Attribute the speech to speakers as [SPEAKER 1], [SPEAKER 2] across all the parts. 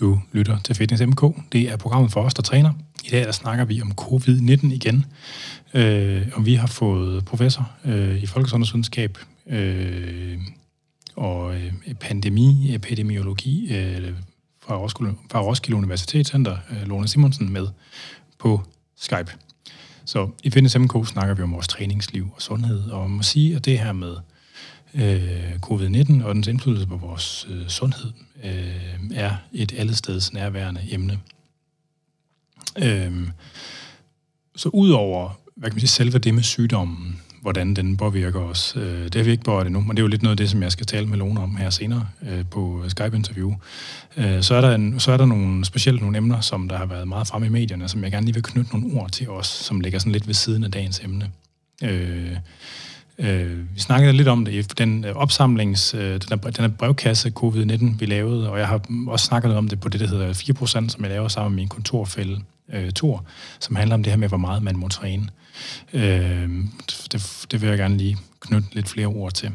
[SPEAKER 1] Du lytter til Fitness MK. Det er programmet for os, der træner. I dag der snakker vi om covid-19 igen. Øh, og vi har fået professor øh, i folkesundhedsvidenskab øh, og øh, pandemi, epidemiologi øh, fra, Roskilde, fra Roskilde Universitetscenter, øh, Lone Simonsen, med på Skype. Så i Fitness MK snakker vi om vores træningsliv og sundhed, og man må sige, at det her med øh, covid-19 og dens indflydelse på vores øh, sundhed øh, er et allesteds nærværende emne. Øh, så udover hvad kan man sige, selve det med sygdommen, hvordan den påvirker os, øh, det har vi ikke berørt endnu, men det er jo lidt noget af det, som jeg skal tale med Lone om her senere øh, på Skype-interview. Øh, så, er der en, så er der nogle, specielt nogle emner, som der har været meget fremme i medierne, som jeg gerne lige vil knytte nogle ord til os, som ligger sådan lidt ved siden af dagens emne. Øh, Øh, vi snakkede lidt om det i den øh, opsamlings, øh, den, her, den brevkasse covid-19, vi lavede, og jeg har også snakket om det på det, der hedder 4%, som jeg laver sammen med min kontorfælde, øh, Tor, som handler om det her med, hvor meget man må træne. Øh, det, det vil jeg gerne lige knytte lidt flere ord til.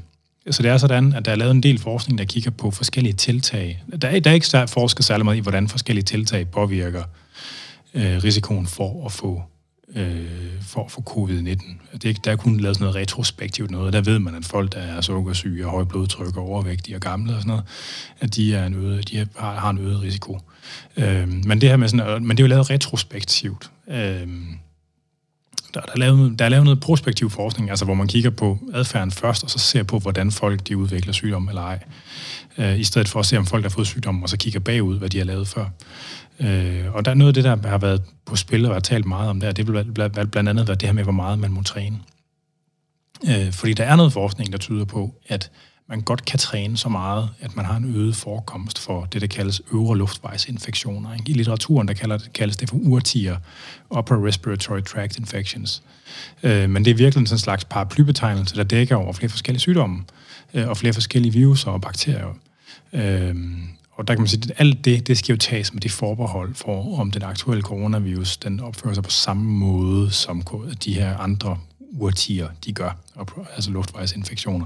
[SPEAKER 1] Så det er sådan, at der er lavet en del forskning, der kigger på forskellige tiltag. Der er, der er ikke forsket særlig meget i, hvordan forskellige tiltag påvirker øh, risikoen for at få øh, for, for covid-19. Det, der er kun lavet sådan noget retrospektivt noget, der ved man, at folk, der er sukkersyge og høj blodtryk og overvægtige og gamle og sådan noget, at de, er en øget, de har, har en øget risiko. Øh, men, det her med sådan, men det er jo lavet retrospektivt. Øh, der, der, er lavet, der er lavet noget prospektiv forskning, altså hvor man kigger på adfærden først, og så ser på, hvordan folk de udvikler sygdom eller ej. Øh, I stedet for at se, om folk har fået sygdom, og så kigger bagud, hvad de har lavet før. Øh, og der er noget af det, der har været på spil og har talt meget om der, det vil blandt andet være det her med, hvor meget man må træne. Øh, fordi der er noget forskning, der tyder på, at man godt kan træne så meget, at man har en øget forekomst for det, der kaldes øvre luftvejsinfektioner. I litteraturen der kalder, kaldes det for urtier, upper respiratory tract infections. Øh, men det er virkelig sådan en slags paraplybetegnelse, der dækker over flere forskellige sygdomme øh, og flere forskellige viruser og bakterier. Øh, og der kan man sige, at alt det, det skal jo tages med det forbehold for, om den aktuelle coronavirus, den opfører sig på samme måde, som de her andre urtier, de gør, altså luftvejsinfektioner.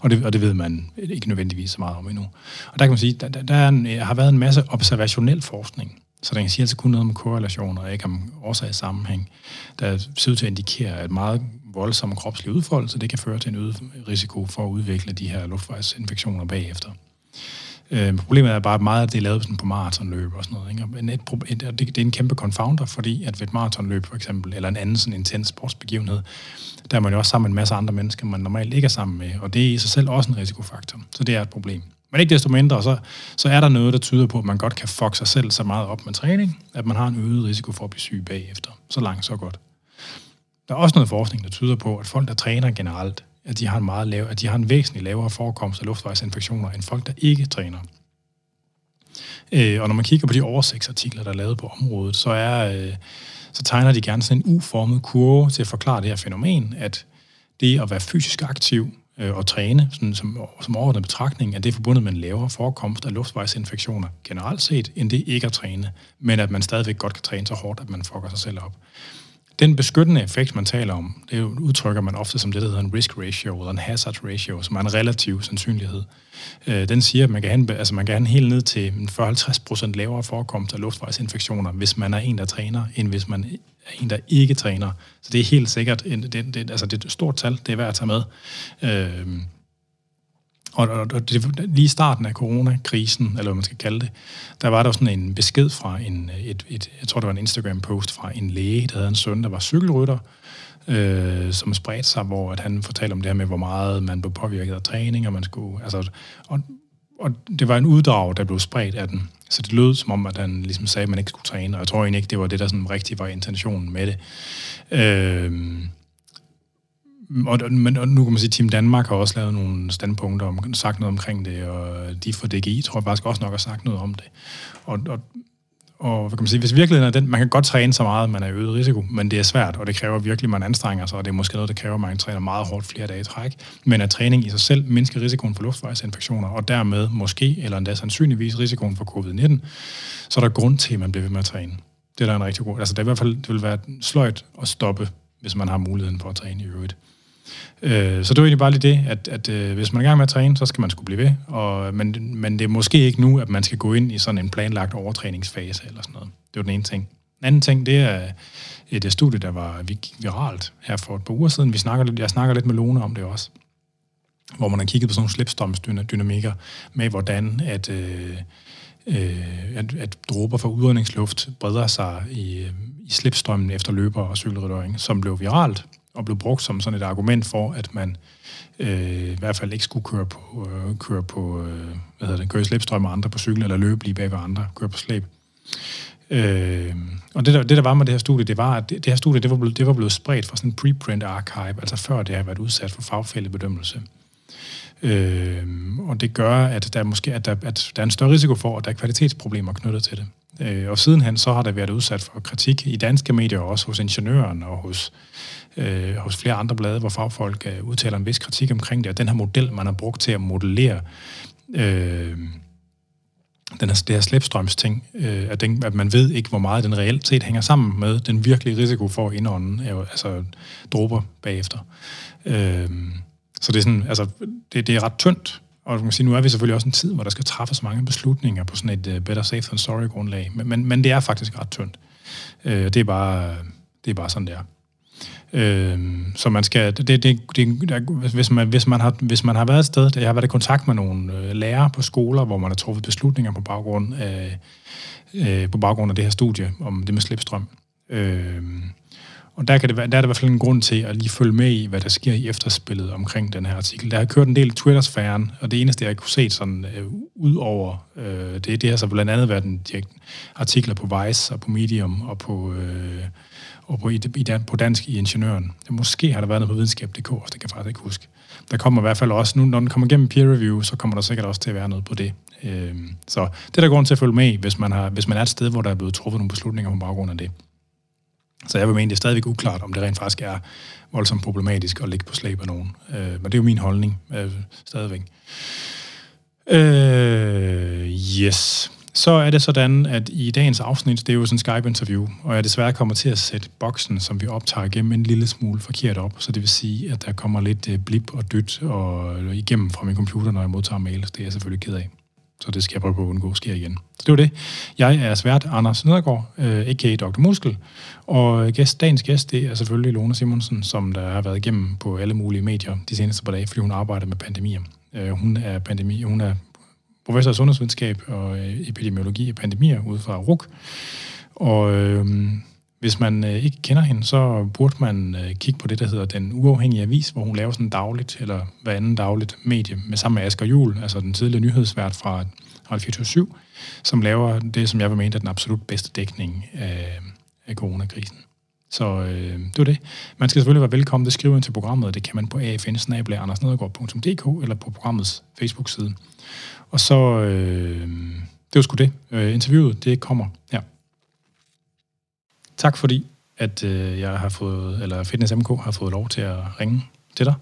[SPEAKER 1] Og det, og det ved man ikke nødvendigvis så meget om endnu. Og der kan man sige, der, der er en, øh, har været en masse observationel forskning, så den kan sige altså kun noget om korrelationer, og ikke om årsagssammenhæng, der ser ud til at indikere, at meget voldsom kropslig udfoldelse, det kan føre til en øget risiko for at udvikle de her luftvejsinfektioner bagefter. Øh, problemet er bare, at meget af det er lavet sådan på maratonløb og sådan noget. Ikke? Men et, et, det, det er en kæmpe confounder, fordi at ved et maratonløb for eksempel, eller en anden sådan intens sportsbegivenhed, der er man jo også sammen med en masse andre mennesker, man normalt ikke er sammen med, og det er i sig selv også en risikofaktor. Så det er et problem. Men ikke desto mindre, så, så er der noget, der tyder på, at man godt kan fuck sig selv så meget op med træning, at man har en øget risiko for at blive syg bagefter. Så langt, så godt. Der er også noget forskning, der tyder på, at folk, der træner generelt, at de har en meget lav, at de har en væsentlig lavere forekomst af luftvejsinfektioner end folk, der ikke træner. Øh, og når man kigger på de oversigtsartikler, der er lavet på området, så, er, øh, så tegner de gerne sådan en uformet kurve til at forklare det her fænomen, at det at være fysisk aktiv øh, og træne, sådan som, som overordnet betragtning, at det er forbundet med en lavere forekomst af luftvejsinfektioner generelt set, end det ikke at træne, men at man stadigvæk godt kan træne så hårdt, at man fucker sig selv op. Den beskyttende effekt, man taler om, det udtrykker man ofte som det, der hedder en risk ratio, eller en hazard ratio, som er en relativ sandsynlighed. Øh, den siger, at man kan have, altså man kan have helt ned til 40-50% lavere forekomst af luftvejsinfektioner, hvis man er en, der træner, end hvis man er en, der ikke træner. Så det er helt sikkert, det, det, altså det er et stort tal, det er værd at tage med. Øh, og, og, og det, lige i starten af coronakrisen, eller hvad man skal kalde det, der var der sådan en besked fra en, et, et, jeg tror det var en Instagram-post fra en læge, der havde en søn, der var cykelrytter, øh, som spredte sig, hvor at han fortalte om det her med, hvor meget man blev påvirket af træning, og man skulle, altså, og, og det var en uddrag, der blev spredt af den. Så det lød som om, at han ligesom sagde, at man ikke skulle træne, og jeg tror egentlig ikke, det var det, der sådan rigtig var intentionen med det. Øh, Mm, og, men og nu kan man sige, at Team Danmark har også lavet nogle standpunkter om, sagt noget omkring det, og de fra DGI tror jeg faktisk også nok har sagt noget om det. Og, og, og hvad kan man sige, hvis virkeligheden er den, man kan godt træne så meget, man er i øget risiko, men det er svært, og det kræver virkelig, at man anstrenger sig, og det er måske noget, der kræver, at man træner meget hårdt flere dage i træk. Men at træning i sig selv mindsker risikoen for luftvejsinfektioner, og dermed måske, eller endda sandsynligvis risikoen for covid-19, så er der grund til, at man bliver ved med at træne. Det er der en rigtig god... Altså det er i hvert fald det vil være sløjt at stoppe, hvis man har muligheden for at træne i øvrigt. Øh, så det var egentlig bare lige det, at, at øh, hvis man er i gang med at træne, så skal man skulle blive ved. Og, men, men det er måske ikke nu, at man skal gå ind i sådan en planlagt overtræningsfase eller sådan noget. Det var den ene ting. Den anden ting, det er øh, et studie, der var viralt her for et par uger siden. Vi snakker lidt, jeg snakker lidt med Lone om det også hvor man har kigget på sådan nogle slipstrømsdynamikker med, hvordan at, øh, øh, at, at dråber fra udåndingsluft breder sig i, øh, i slipstrømmen efter løber og cykelryttering, som blev viralt og blev brugt som sådan et argument for, at man øh, i hvert fald ikke skulle køre på, øh, køre på øh, hvad hedder det, køre i slipstrøm og andre på cykel, eller løbe lige bag ved andre, køre på slæb. Øh, og det der, det, der var med det her studie, det var, at det, det her studie, det var, blevet, det var blevet spredt fra sådan en preprint archive, altså før det har været udsat for fagfældebedømmelse. Øh, og det gør, at der, måske, at, der, at der er en større risiko for, at der er kvalitetsproblemer knyttet til det. Øh, og sidenhen så har der været udsat for kritik i danske medier, også hos ingeniøren og hos, øh, hos flere andre blade, hvor fagfolk øh, udtaler en vis kritik omkring det, og den her model, man har brugt til at modellere øh, den her, det her slæbstrømsting, øh, at, den, at man ved ikke, hvor meget den reelt set hænger sammen med den virkelige risiko for at indånde, altså dråber bagefter. Øh, så det er sådan, altså, det, det er ret tyndt, og man kan sige, nu er vi selvfølgelig også en tid, hvor der skal træffes mange beslutninger på sådan et uh, better safe than sorry grundlag, men, men, men det er faktisk ret tyndt. Øh, det, er bare, det er bare sådan, det er. Øh, så man skal, det, det, det, der, hvis, man, hvis, man har, hvis man har været et sted, jeg har været i kontakt med nogle uh, lærere på skoler, hvor man har truffet beslutninger på baggrund af, øh, på baggrund af det her studie om det med slipstrøm. Øh, og der, kan det være, der er der i hvert fald en grund til at lige følge med i, hvad der sker i efterspillet omkring den her artikel. Der har kørt en del i Twitter-sfæren, og det eneste, jeg kunne se sådan øh, ud over øh, det, det har så blandt andet været en direkt artikler på Vice og på Medium og på, øh, og på, i, i, på dansk i Ingeniøren. Måske har der været noget på videnskab.dk, det kan jeg faktisk ikke huske. Der kommer i hvert fald også, nu når den kommer igennem peer review, så kommer der sikkert også til at være noget på det. Øh, så det er der grund til at følge med hvis man, har, hvis man er et sted, hvor der er blevet truffet nogle beslutninger på baggrund af det. Så jeg vil mene, det er stadigvæk uklart, om det rent faktisk er voldsomt problematisk at ligge på slæb af nogen. Øh, men det er jo min holdning øh, stadigvæk. Øh, yes. Så er det sådan, at i dagens afsnit, det er jo sådan en Skype-interview, og jeg desværre kommer til at sætte boksen, som vi optager igennem, en lille smule forkert op. Så det vil sige, at der kommer lidt øh, blip og dyt og øh, igennem fra min computer, når jeg modtager mails. Det er jeg selvfølgelig ked af. Så det skal jeg prøve på at undgå sker igen. Så det var det. Jeg er svært Anders Nedergaard, øh, a.k.a. Dr. Muskel, og øh, gæst, dagens gæst, det er selvfølgelig Lone Simonsen, som der har været igennem på alle mulige medier de seneste par dage, fordi hun arbejder med pandemier. Øh, hun er pandemi, hun er professor i sundhedsvidenskab og øh, epidemiologi og pandemier ude fra RUK. Og øh, hvis man øh, ikke kender hende, så burde man øh, kigge på det, der hedder Den Uafhængige Avis, hvor hun laver sådan dagligt, eller hver anden dagligt medie, med sammen med Asger Jul, altså den tidligere nyhedsvært fra Radio 24 som laver det, som jeg vil mene er den absolut bedste dækning af, af coronakrisen. Så øh, det var det. Man skal selvfølgelig være velkommen til at skrive ind til programmet, og det kan man på afn eller på programmets Facebook-side. Og så, øh, det var sgu det. Øh, interviewet, det kommer her. Tak fordi, at øh, jeg har fået, eller Fitness MK har fået lov til at ringe til dig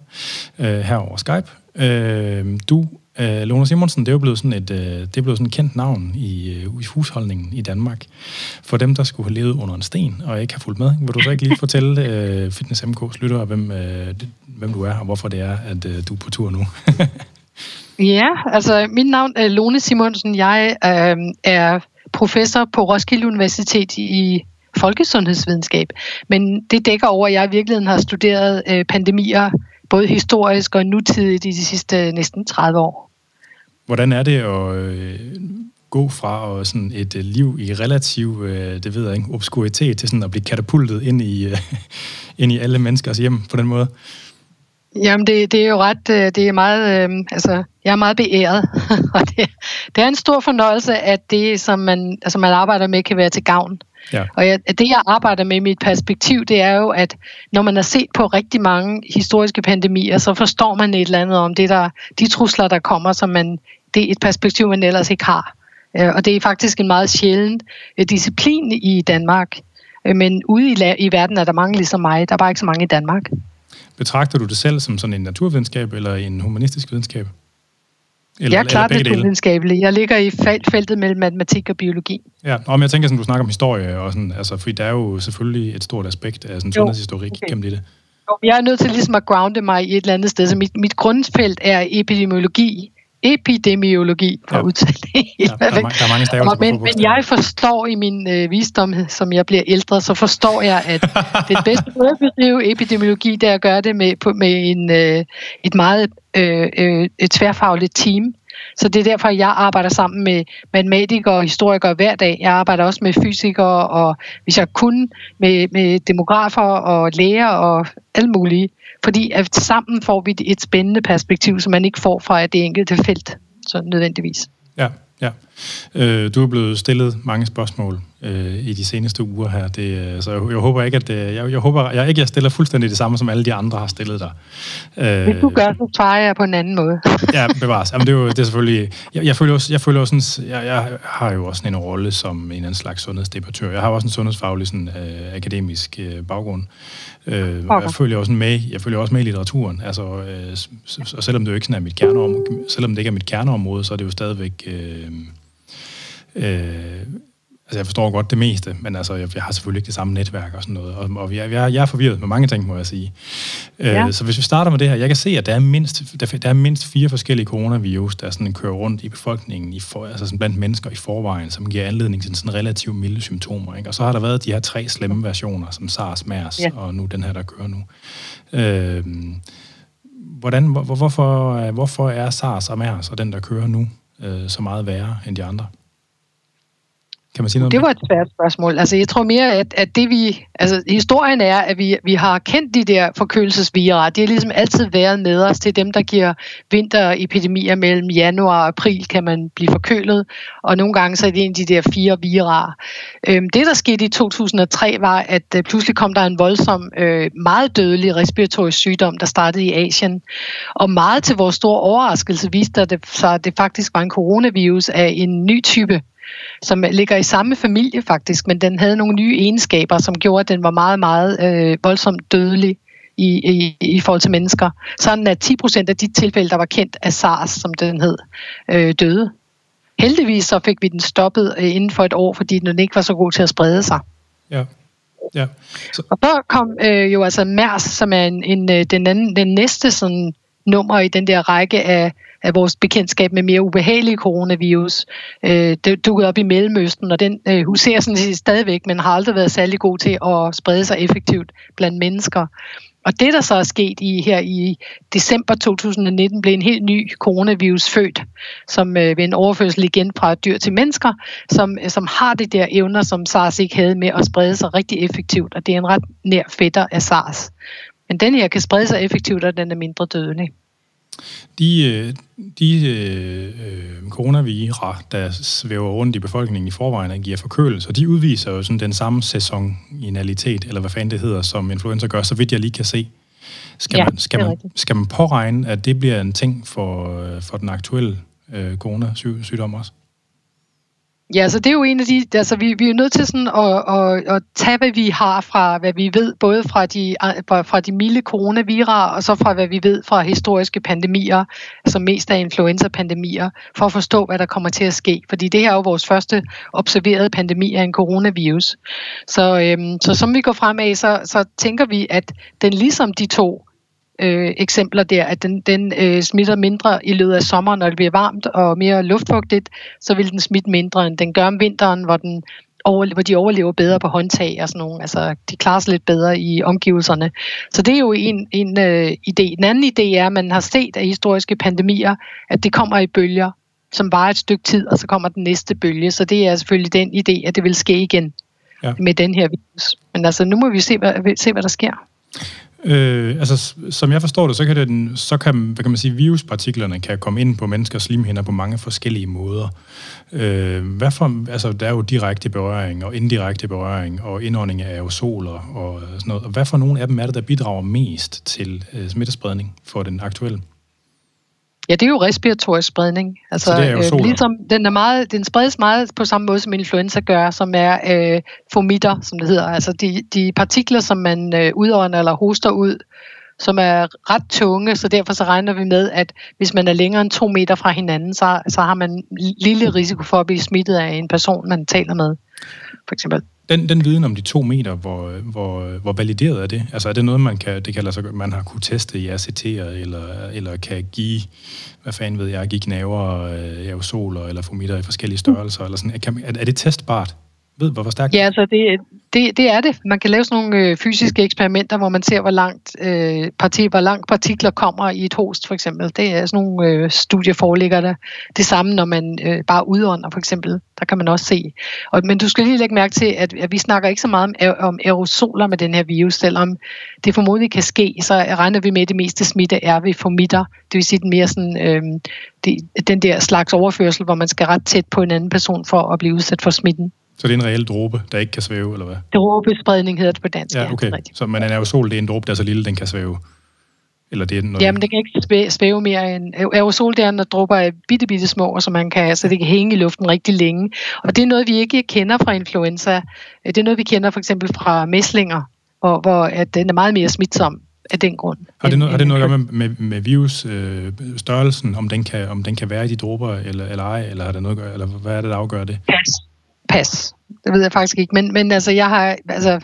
[SPEAKER 1] øh, her over Skype. Øh, du, øh, Lone Simonsen, det er jo blevet sådan et, øh, det er blevet sådan et kendt navn i, øh, i husholdningen i Danmark. For dem, der skulle have levet under en sten og ikke har fulgt med, vil du så ikke lige fortælle øh, Fitness MK's lyttere, hvem, øh, hvem du er og hvorfor det er, at øh, du er på tur nu?
[SPEAKER 2] ja, altså mit navn er Lone Simonsen. Jeg øh, er professor på Roskilde Universitet i folkesundhedsvidenskab. Men det dækker over, at jeg i virkeligheden har studeret øh, pandemier, både historisk og nutidigt i de sidste øh, næsten 30 år.
[SPEAKER 1] Hvordan er det at øh, gå fra og sådan et øh, liv i relativ, øh, det ved jeg ikke, obskuritet til sådan at blive katapultet ind i, øh, ind i alle menneskers hjem på den måde?
[SPEAKER 2] Jamen, det, det er jo ret, øh, det er meget, øh, altså, jeg er meget beæret, og det, det er en stor fornøjelse, at det, som man, altså, man arbejder med, kan være til gavn. Ja. Og jeg, det, jeg arbejder med i mit perspektiv, det er jo, at når man har set på rigtig mange historiske pandemier, så forstår man et eller andet om det der, de trusler, der kommer, som man, det er et perspektiv, man ellers ikke har. Øh, og det er faktisk en meget sjælden øh, disciplin i Danmark. Men ude i, i verden er der mange ligesom mig. Der er bare ikke så mange i Danmark.
[SPEAKER 1] Betragter du det selv som sådan en naturvidenskab eller en humanistisk videnskab?
[SPEAKER 2] Eller, jeg er klart naturvidenskabelig. Jeg ligger i feltet mellem matematik og biologi.
[SPEAKER 1] Ja, og men jeg tænker, at du snakker om historie, og sådan, altså, fordi der er jo selvfølgelig et stort aspekt af sådan sundhedshistorik okay. gennem det.
[SPEAKER 2] Jeg er nødt til ligesom at grounde mig i et eller andet sted, så mit, mit grundfelt er epidemiologi, epidemiologi, for ja. at udtale det
[SPEAKER 1] ja, der, er, der er mange stavelser
[SPEAKER 2] men, men jeg forstår i min øh, visdom, som jeg bliver ældre, så forstår jeg, at det bedste måde at bedrive epidemiologi, det er at gøre det med, på, med en, øh, et meget øh, øh, et tværfagligt team. Så det er derfor, jeg arbejder sammen med matematikere og historikere hver dag. Jeg arbejder også med fysikere, og hvis jeg kunne, med, med demografer og læger og alt muligt. Fordi at sammen får vi et spændende perspektiv, som man ikke får fra det enkelte felt, så nødvendigvis.
[SPEAKER 1] Ja, ja. Øh, du er blevet stillet mange spørgsmål øh, i de seneste uger her. Det, øh, så jeg, jeg håber ikke, at øh, jeg, jeg håber jeg ikke, jeg stiller fuldstændig det samme, som alle de andre har stillet dig.
[SPEAKER 2] Øh, Hvis du gør, så svarer jeg på en anden måde.
[SPEAKER 1] ja, bevares. Jamen, det er jo det er selvfølgelig... Jeg, jeg føler også, jeg, føler også sådan, jeg, jeg har jo også en rolle som en anden slags sundhedsdebattør. Jeg har også en sundhedsfaglig sådan, øh, akademisk øh, baggrund. Øh, okay. Jeg følger også med, jeg følger også med i litteraturen. Altså, øh, og selvom det jo ikke sådan er mit kerneområde, selvom det ikke er mit kerneområde, så er det jo stadigvæk... Øh, øh, Altså, jeg forstår godt det meste, men altså, jeg, jeg har selvfølgelig ikke det samme netværk og sådan noget. Og, og jeg, jeg, jeg er forvirret med mange ting, må jeg sige. Øh, ja. Øh, så hvis vi starter med det her, jeg kan se, at der er mindst, der, der er mindst fire forskellige coronavirus, der sådan kører rundt i befolkningen, i for, altså sådan blandt mennesker i forvejen, som giver anledning til sådan relativt milde symptomer. Ikke? Og så har der været de her tre slemme versioner, som SARS, MERS ja. og nu den her, der kører nu. Øh, hvordan, hvor, hvorfor, hvorfor er SARS og MERS og den, der kører nu, øh, så meget værre end de andre?
[SPEAKER 2] Kan man sige noget det var et svært spørgsmål. Altså, jeg tror mere, at, at det vi... Altså, historien er, at vi, vi har kendt de der forkølelsesvirer. De har ligesom altid været med os til dem, der giver vinterepidemier mellem januar og april, kan man blive forkølet. Og nogle gange så er det en af de der fire virer. Øhm, det, der skete i 2003, var, at øh, pludselig kom der en voldsom, øh, meget dødelig respiratorisk sygdom, der startede i Asien. Og meget til vores store overraskelse viste det sig, at det faktisk var en coronavirus af en ny type som ligger i samme familie faktisk, men den havde nogle nye egenskaber, som gjorde, at den var meget, meget øh, voldsomt dødelig i, i, i forhold til mennesker. Sådan at 10 procent af de tilfælde, der var kendt af SARS, som den hed, øh, døde. Heldigvis så fik vi den stoppet øh, inden for et år, fordi den ikke var så god til at sprede sig.
[SPEAKER 1] Ja. Ja.
[SPEAKER 2] Så. Og så kom øh, jo altså MERS, som er en, en, øh, den, anden, den næste sådan, nummer i den der række af af vores bekendtskab med mere ubehagelige coronavirus. Øh, det dukkede op i Mellemøsten, og den øh, huserer sådan set stadigvæk, men har aldrig været særlig god til at sprede sig effektivt blandt mennesker. Og det, der så er sket i her i december 2019, blev en helt ny coronavirus født, som øh, ved en overførsel igen fra dyr til mennesker, som, øh, som har det der evner, som SARS ikke havde med at sprede sig rigtig effektivt, og det er en ret nær fætter af SARS. Men den her kan sprede sig effektivt, og den er mindre dødelig.
[SPEAKER 1] De, øh, de øh, coronavira, der svæver rundt i befolkningen i forvejen og giver forkølelse, de udviser jo sådan den samme sæsonalitet, eller hvad fanden det hedder, som influenza gør, så vidt jeg lige kan se. Skal, ja, man, skal, man, skal man påregne, at det bliver en ting for, øh, for den aktuelle øh, coronasygdom også?
[SPEAKER 2] Ja, så det er jo en af de, altså vi, vi er nødt til sådan at, at, at tage, hvad vi har fra, hvad vi ved, både fra de, fra de milde coronavira, og så fra, hvad vi ved fra historiske pandemier, som mest er influenza-pandemier, for at forstå, hvad der kommer til at ske. Fordi det her er jo vores første observerede pandemi af en coronavirus. Så, øhm, så som vi går fremad, så, så tænker vi, at den ligesom de to øh, eksempler der, at den, den øh, smitter mindre i løbet af sommeren, når det bliver varmt og mere luftfugtigt, så vil den smitte mindre, end den gør om vinteren, hvor, den over, hvor de overlever bedre på håndtag og sådan nogle. Altså, de klarer sig lidt bedre i omgivelserne. Så det er jo en, en øh, idé. En anden idé er, at man har set af historiske pandemier, at det kommer i bølger, som varer et stykke tid, og så kommer den næste bølge. Så det er selvfølgelig den idé, at det vil ske igen ja. med den her virus. Men altså, nu må vi se, hvad, se, hvad der sker.
[SPEAKER 1] Øh, altså, som jeg forstår det, så kan, den, så kan, hvad kan man sige, viruspartiklerne kan komme ind på menneskers slimhinder på mange forskellige måder. Øh, hvad for, altså, der er jo direkte berøring og indirekte berøring og indånding af aerosoler og sådan noget. Og hvad for nogle af dem er det, der bidrager mest til øh, smittespredning for den aktuelle?
[SPEAKER 2] Ja, det er jo respiratorisk spredning. Altså, det er jo øh, ligesom, den, er meget, den spredes meget på samme måde, som influenza gør, som er øh, fomitter, som det hedder. Altså de, de partikler, som man øh, udånder eller hoster ud, som er ret tunge, så derfor så regner vi med, at hvis man er længere end to meter fra hinanden, så, så har man lille risiko for at blive smittet af en person, man taler med, for eksempel.
[SPEAKER 1] Den, den viden om de to meter, hvor, hvor, hvor valideret er det? Altså er det noget, man kan, det kalder sig, man har kunne teste i RCT'er, eller, eller kan give, hvad fanden ved jeg, give knaver, øh, aerosoler eller fomitter i forskellige størrelser, eller sådan. Er, er det testbart? Ved, hvor stærkt
[SPEAKER 2] Ja, altså det, det, det er det. Man kan lave sådan nogle øh, fysiske eksperimenter, hvor man ser, hvor langt, øh, parti, hvor langt partikler kommer i et host, for eksempel. Det er sådan nogle øh, studier foreligger der. Det samme, når man øh, bare udånder, for eksempel. Der kan man også se. Og, men du skal lige lægge mærke til, at, at vi snakker ikke så meget om, om aerosoler med den her virus, selvom det formodentlig kan ske, så regner vi med, at det meste smitte er ved formitter. Det vil sige, den mere sådan, øh, det, den der slags overførsel, hvor man skal ret tæt på en anden person for at blive udsat for smitten.
[SPEAKER 1] Så det er en reel dråbe, der ikke kan svæve, eller hvad?
[SPEAKER 2] Dråbespredning hedder det på dansk,
[SPEAKER 1] ja. okay. Ja, så men en aerosol, det er en dråbe, der er så lille, den kan svæve? Eller det er noget...
[SPEAKER 2] Jamen, det kan ikke svæve mere end... Aerosol, det er, når dråber er bitte, bitte små, så, man kan, så det kan hænge i luften rigtig længe. Og det er noget, vi ikke kender fra influenza. Det er noget, vi kender for eksempel fra mæslinger, hvor, hvor at den er meget mere smitsom af den grund.
[SPEAKER 1] Har det, noget, har det noget at gøre med, med, med virus øh, størrelsen, om den, kan, om den kan være i de dråber eller, eller ej, eller har det noget at gøre, eller hvad er det, der afgør det?
[SPEAKER 2] Pas. Pas. Det ved jeg faktisk ikke. Men, men altså, jeg har... Altså,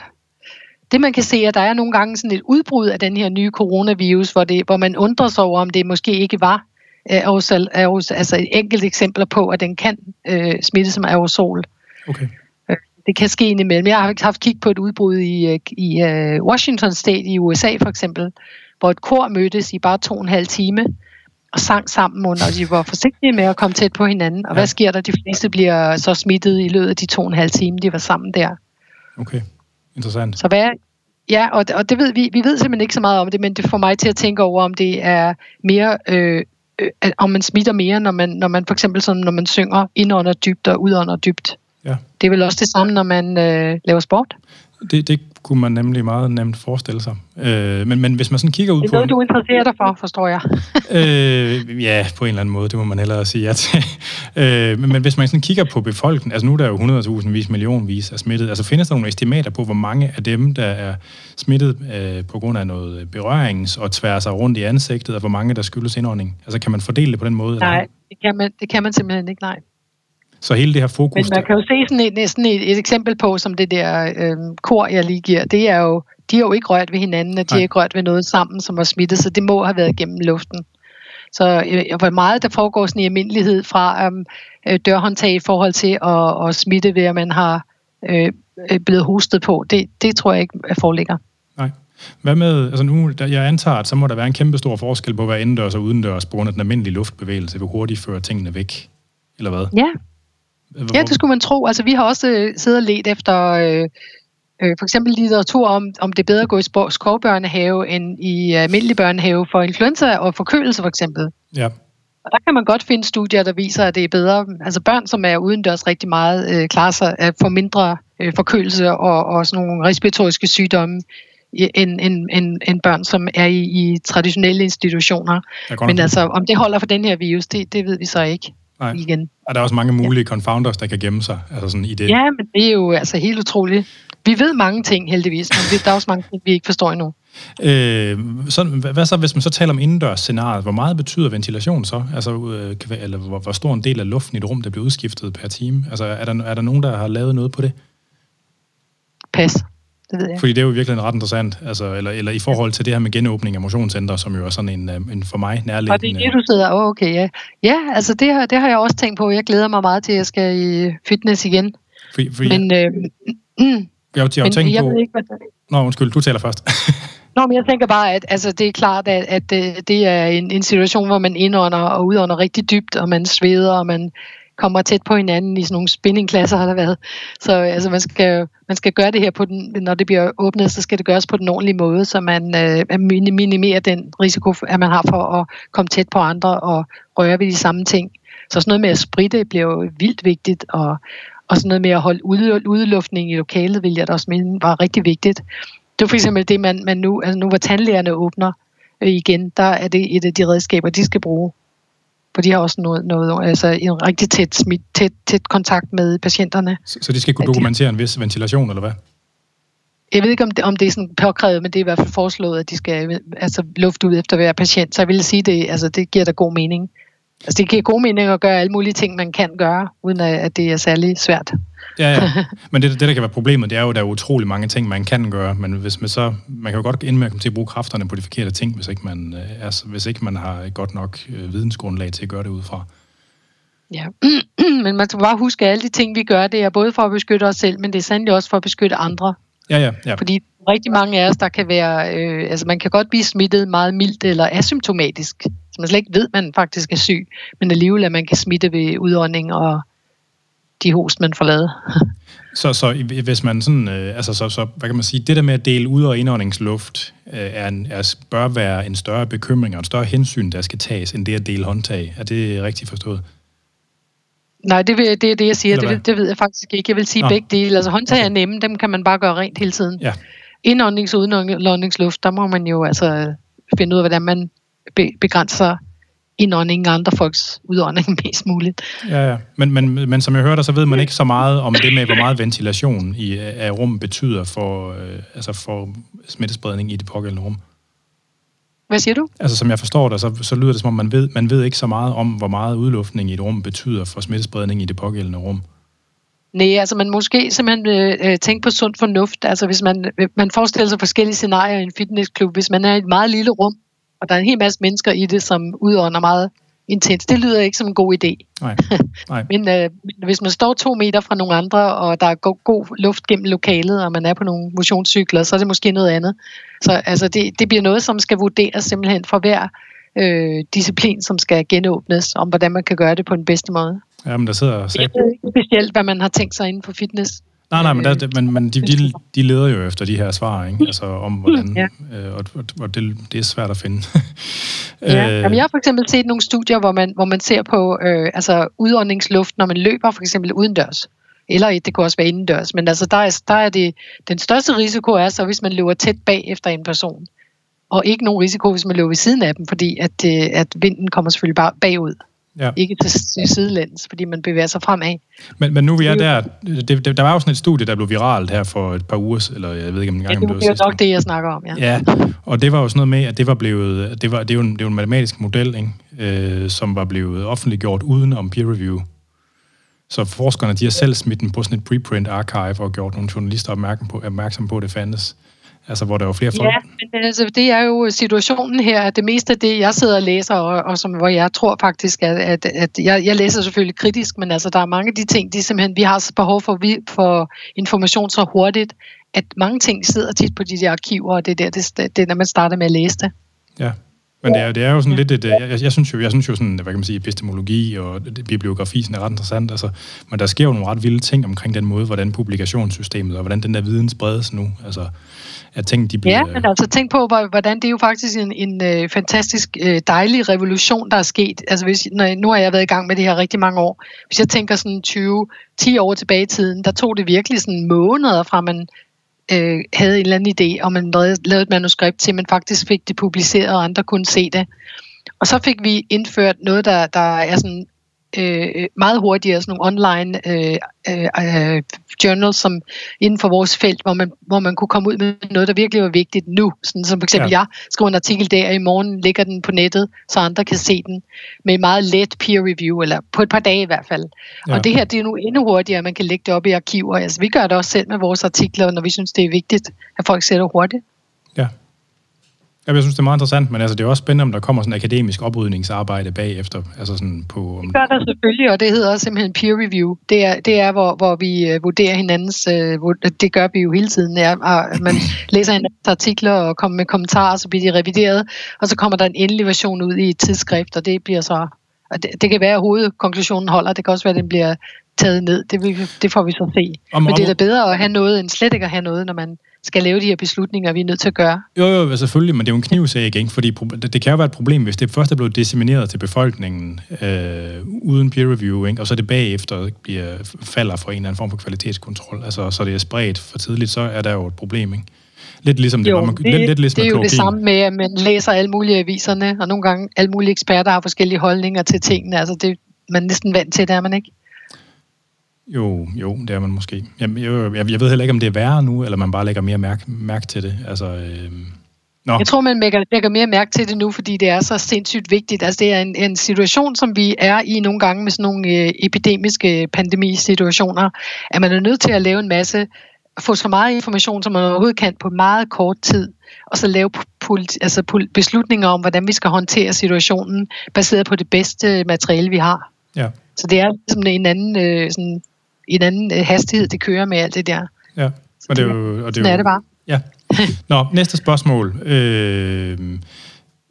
[SPEAKER 2] det man kan se, at der er nogle gange sådan et udbrud af den her nye coronavirus, hvor, det, hvor man undrer sig over, om det måske ikke var øh, aerosol, aerosol, altså et enkelt eksempler på, at den kan øh, smitte som aerosol.
[SPEAKER 1] Okay.
[SPEAKER 2] Øh, det kan ske indimellem. Jeg har haft kig på et udbrud i, øh, i uh, Washington State i USA for eksempel, hvor et kor mødtes i bare to og en halv time, og sang sammen under, og de var forsigtige med at komme tæt på hinanden. Og ja. hvad sker der? De fleste bliver så smittet i løbet af de to og en halv time, de var sammen der.
[SPEAKER 1] Okay, interessant.
[SPEAKER 2] Så hvad, ja, og, og det ved vi, vi ved simpelthen ikke så meget om det, men det får mig til at tænke over, om det er mere, øh, øh, om man smitter mere, når man, når man for eksempel sådan, når man synger indånder dybt og udånder dybt.
[SPEAKER 1] Ja.
[SPEAKER 2] Det er vel også det samme, når man øh, laver sport?
[SPEAKER 1] Det, det kunne man nemlig meget nemt forestille sig. Øh, men, men hvis man sådan kigger ud på...
[SPEAKER 2] Det er noget, du interesserer dig for, forstår jeg.
[SPEAKER 1] øh, ja, på en eller anden måde, det må man hellere sige ja til. øh, men, men hvis man sådan kigger på befolkningen, altså nu er der jo 100.000 vis, millionvis af smittet, altså findes der nogle estimater på, hvor mange af dem, der er smittet øh, på grund af noget berørings- og tværser rundt i ansigtet, og hvor mange, der skyldes indånding? Altså kan man fordele det på den måde?
[SPEAKER 2] Nej, eller? det kan, man, det kan man simpelthen ikke, nej.
[SPEAKER 1] Så hele det her fokus...
[SPEAKER 2] Men man kan jo se sådan et, næsten et, et eksempel på, som det der øh, kor, jeg lige giver, det er jo, de har jo ikke rørt ved hinanden, og de Nej. har ikke rørt ved noget sammen, som var smittet, så det må have været gennem luften. Så øh, hvor meget der foregår sådan i almindelighed fra øh, dørhåndtag i forhold til at, at smitte ved, at man har øh, blevet hostet på, det, det tror jeg ikke foreligger.
[SPEAKER 1] Nej. Hvad med, altså nu, jeg antager, at så må der være en kæmpe stor forskel på at være indendørs og udendørs på grund af den almindelige luftbevægelse, hvor hurtigt fører tingene væk, eller hvad?
[SPEAKER 2] Ja, Ja, det skulle man tro. Altså, vi har også øh, siddet og let efter øh, øh, for eksempel litteratur om, om det er bedre at gå i skovbørnehave end i almindelig børnehave for influenza og forkølelse for eksempel.
[SPEAKER 1] Ja.
[SPEAKER 2] Og der kan man godt finde studier, der viser, at det er bedre. Altså børn, som er udendørs rigtig meget, øh, klarer sig at få mindre øh, forkølelse og, og sådan nogle respiratoriske sygdomme end, end, end, end børn, som er i, i traditionelle institutioner. Men altså, om det holder for den her virus, det, det ved vi så ikke.
[SPEAKER 1] Nej. igen. Og der er også mange mulige ja. confounders, der kan gemme sig altså sådan i det.
[SPEAKER 2] Ja, men det er jo altså helt utroligt. Vi ved mange ting heldigvis, men der er også mange ting, vi ikke forstår endnu.
[SPEAKER 1] Øh, så, hvad så, hvis man så taler om indendørs scenariet? Hvor meget betyder ventilation så? Altså, øh, eller hvor, hvor stor en del af luften i et rum, der bliver udskiftet per time? Altså, er der, er der nogen, der har lavet noget på det?
[SPEAKER 2] Pas. Det ved jeg.
[SPEAKER 1] Fordi det er jo virkelig ret interessant, altså, eller, eller i forhold til det her med genåbning af motionscenter, som jo er sådan en, øh, en for mig nærliggende... Og
[SPEAKER 2] det er det, du sidder, oh, okay, ja. Ja, altså det har, det har jeg også tænkt på. Jeg glæder mig meget til, at jeg skal i fitness igen.
[SPEAKER 1] For, for, men, øh, mm, jeg, har, jeg har tænkt jeg på... Ved ikke, hvad det Nå, undskyld, du taler først.
[SPEAKER 2] Nå, men jeg tænker bare, at altså, det er klart, at, at øh, det er en, en situation, hvor man indånder og udånder rigtig dybt, og man sveder, og man kommer tæt på hinanden i sådan nogle spinningklasser har der været. Så altså, man, skal, man skal gøre det her på den, når det bliver åbnet, så skal det gøres på den ordentlige måde, så man øh, minimerer den risiko, at man har for at komme tæt på andre og røre ved de samme ting. Så sådan noget med at spritte bliver jo vildt vigtigt, og, og sådan noget med at holde udluftning i lokalet, vil jeg da også mene var rigtig vigtigt. Det var for eksempel det, man, man nu, altså nu hvor tandlægerne åbner øh, igen, der er det et af de redskaber, de skal bruge for de har også noget, noget altså en rigtig tæt, smit, tæt, tæt kontakt med patienterne.
[SPEAKER 1] Så, så de skal kunne dokumentere en vis ventilation, eller hvad?
[SPEAKER 2] Jeg ved ikke, om det, om det er sådan påkrævet, men det er i hvert fald foreslået, at de skal altså, lufte ud efter hver patient. Så jeg vil sige, det, altså, det giver da god mening. Altså, det giver god mening at gøre alle mulige ting, man kan gøre, uden at, det er særlig svært.
[SPEAKER 1] Ja, ja. Men det, det, der kan være problemet, det er jo, at der er utrolig mange ting, man kan gøre, men hvis man så, man kan jo godt ende med at til at bruge kræfterne på de forkerte ting, hvis ikke man, øh, altså, hvis ikke man har et godt nok øh, vidensgrundlag til at gøre det ud fra.
[SPEAKER 2] Ja, men man skal bare huske, at alle de ting, vi gør, det er både for at beskytte os selv, men det er sandelig også for at beskytte andre.
[SPEAKER 1] Ja, ja, ja.
[SPEAKER 2] Fordi rigtig mange af os, der kan være, øh, altså man kan godt blive smittet meget mildt eller asymptomatisk, så man slet ikke ved, at man faktisk er syg, men alligevel at man kan smitte ved udånding og de host, man får lavet.
[SPEAKER 1] Så, så hvis man sådan, øh, altså så, så, hvad kan man sige, det der med at dele ud- og indåndingsluft øh, er en, er, bør være en større bekymring og en større hensyn, der skal tages, end det at dele håndtag. Er det rigtigt forstået?
[SPEAKER 2] Nej, det, vil, det er det, jeg siger. Det, det ved jeg faktisk ikke. Jeg vil sige Nå. begge dele. Altså håndtag er nemme, dem kan man bare gøre rent hele tiden.
[SPEAKER 1] Ja.
[SPEAKER 2] Indåndings- og udåndingsluft, der må man jo altså finde ud af, hvordan man begrænser indånding og andre folks udånding mest muligt.
[SPEAKER 1] Ja, ja. Men, men, men som jeg hørte, så ved man ikke så meget om det med, hvor meget ventilation i, af rum betyder for, øh, altså for smittespredning i det pågældende rum.
[SPEAKER 2] Hvad siger du?
[SPEAKER 1] Altså, som jeg forstår det, så, så lyder det som om, man ved, man ved ikke så meget om, hvor meget udluftning i et rum betyder for smittespredning i det pågældende rum.
[SPEAKER 2] Nej, altså man måske simpelthen øh, øh tænke på sund fornuft. Altså hvis man, man forestiller sig forskellige scenarier i en fitnessklub. Hvis man er i et meget lille rum, og der er en hel masse mennesker i det, som udånder meget intens. Det lyder ikke som en god idé.
[SPEAKER 1] Nej. Nej.
[SPEAKER 2] men øh, hvis man står to meter fra nogle andre, og der er god, god luft gennem lokalet, og man er på nogle motionscykler, så er det måske noget andet. Så altså, det, det bliver noget, som skal vurderes simpelthen for hver øh, disciplin, som skal genåbnes, om hvordan man kan gøre det på den bedste måde.
[SPEAKER 1] Ja, men der sidder...
[SPEAKER 2] Jeg ved ikke specielt, hvad man har tænkt sig inden for fitness.
[SPEAKER 1] Nej, nej, men, der, men, men de, de, de leder jo efter de her svar, ikke? Altså om hvordan, ja. øh, og, og det, det er svært at finde.
[SPEAKER 2] ja, øh. Jamen, jeg har for eksempel set nogle studier, hvor man, hvor man ser på øh, altså udåndingsluft, når man løber for eksempel udendørs. Eller det kunne også være indendørs. Men altså, der er, der er det, den største risiko er så, hvis man løber tæt bag efter en person. Og ikke nogen risiko, hvis man løber ved siden af dem, fordi at, øh, at vinden kommer selvfølgelig bare bagud ja. ikke til, til sidelæns, fordi man bevæger sig fremad.
[SPEAKER 1] Men, men nu vi er der, det, det, der var jo sådan et studie, der blev viralt her for et par uger, eller jeg ved ikke om en gang... Ja,
[SPEAKER 2] det, det var nok det, jeg snakker om, ja.
[SPEAKER 1] Ja, og det var jo sådan noget med, at det var blevet, det, var, det, er, jo en, det er en matematisk model, ikke? Øh, som var blevet offentliggjort uden om peer review. Så forskerne, de har selv smidt den på sådan et preprint archive og gjort nogle journalister opmærksom på, opmærksom på at det fandtes. Altså, hvor der var flere folk.
[SPEAKER 2] Ja, men altså, det er jo situationen her, at det meste af det, jeg sidder og læser, og, og som, hvor jeg tror faktisk, at, at, at jeg, jeg læser selvfølgelig kritisk, men altså, der er mange af de ting, de simpelthen, vi har behov for, vi, for information så hurtigt, at mange ting sidder tit på de der arkiver, og det er der, det, det er, når man starter med at læse det.
[SPEAKER 1] Ja, men det er, det er jo sådan lidt et, jeg, jeg, synes jo, jeg synes jo sådan, hvad kan man sige, epistemologi og bibliografi sådan er ret interessant, altså, men der sker jo nogle ret vilde ting omkring den måde, hvordan publikationssystemet og hvordan den der viden spredes nu, altså, at ting, de bliver...
[SPEAKER 2] Ja, men altså tænk på, hvordan det er jo faktisk en, en uh, fantastisk uh, dejlig revolution, der er sket. Altså hvis, når, nu har jeg været i gang med det her rigtig mange år. Hvis jeg tænker sådan 20, 10 år tilbage i tiden, der tog det virkelig sådan måneder fra man øh, havde en eller anden idé, og man lavede et manuskript til, man faktisk fik det publiceret, og andre kunne se det. Og så fik vi indført noget, der, der er sådan øh, meget hurtigere, sådan nogle online øh, øh, journals som inden for vores felt, hvor man, hvor man kunne komme ud med noget, der virkelig var vigtigt nu. Sådan som for eksempel ja. jeg skriver en artikel der, og i morgen ligger den på nettet, så andre kan se den med meget let peer review, eller på et par dage i hvert fald. Ja. Og det her, det er nu endnu hurtigere, at man kan lægge det op i arkiver. Altså, vi gør det også selv med vores artikler, når vi synes, det er vigtigt, at folk sætter hurtigt.
[SPEAKER 1] Ja. Jeg synes, det er meget interessant, men altså, det er også spændende, om der kommer sådan en akademisk oprydningsarbejde bagefter. Altså sådan på,
[SPEAKER 2] Det gør der selvfølgelig, og det hedder også simpelthen peer review. Det er, det er hvor, hvor vi uh, vurderer hinandens... Uh, det gør vi jo hele tiden. Ja, og man læser hinandens artikler og kommer med kommentarer, så bliver de revideret, og så kommer der en endelig version ud i et tidsskrift, og det bliver så... Og det, det kan være, at hovedkonklusionen holder. Det kan også være, at den bliver taget ned. Det, det får vi så se. Om, Men det er da bedre at have noget, end slet ikke at have noget, når man skal lave de her beslutninger, vi er nødt til at gøre.
[SPEAKER 1] Jo, jo, selvfølgelig, men det er jo en knivsag, ikke? Fordi det kan jo være et problem, hvis det først er blevet dissemineret til befolkningen øh, uden peer review, ikke? og så det bagefter bliver, falder for en eller anden form for kvalitetskontrol, altså så det er spredt for tidligt, så er der jo et problem, ikke? Lidt ligesom det,
[SPEAKER 2] jo,
[SPEAKER 1] man,
[SPEAKER 2] det, lidt, lidt ligesom det er jo det samme med, at man læser alle mulige aviserne, og nogle gange alle mulige eksperter har forskellige holdninger til tingene. Altså det, man er næsten vant til det, er man ikke?
[SPEAKER 1] Jo, jo, det er man måske. Jeg, jeg, jeg ved heller ikke, om det er værre nu, eller man bare lægger mere mærke, mærke til det. Altså, øh,
[SPEAKER 2] Nå. Jeg tror, man lægger, lægger mere mærke til det nu, fordi det er så sindssygt vigtigt. Altså, det er en, en situation, som vi er i nogle gange med sådan nogle øh, epidemiske pandemisituationer, at man er nødt til at lave en masse, få så meget information, som man overhovedet kan på meget kort tid, og så lave politi- altså beslutninger om, hvordan vi skal håndtere situationen, baseret på det bedste materiale, vi har. Ja. Så det er ligesom en anden, øh, sådan, en anden øh, hastighed, det kører med alt det der.
[SPEAKER 1] Ja, og det er jo... Og det er, jo,
[SPEAKER 2] er det bare.
[SPEAKER 1] Ja. Nå, næste spørgsmål. Øh,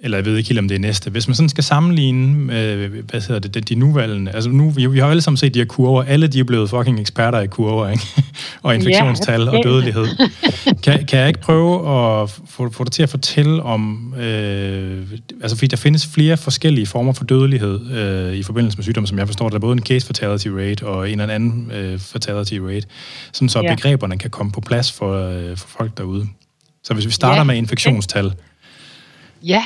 [SPEAKER 1] eller jeg ved ikke helt, om det er næste. Hvis man sådan skal sammenligne, øh, hvad hedder det, de, de nuværende, altså nu, vi, vi har alle sammen set de her kurver, alle de er blevet fucking eksperter i kurver, ikke? og infektionstal ja, og dødelighed. Kan, kan jeg ikke prøve at få, få dig til at fortælle om, øh, altså fordi der findes flere forskellige former for dødelighed øh, i forbindelse med sygdomme, som jeg forstår, der er både en case fatality rate og en eller anden øh, fatality rate, sådan så ja. begreberne kan komme på plads for, øh, for folk derude. Så hvis vi starter ja. med infektionstal.
[SPEAKER 2] Ja,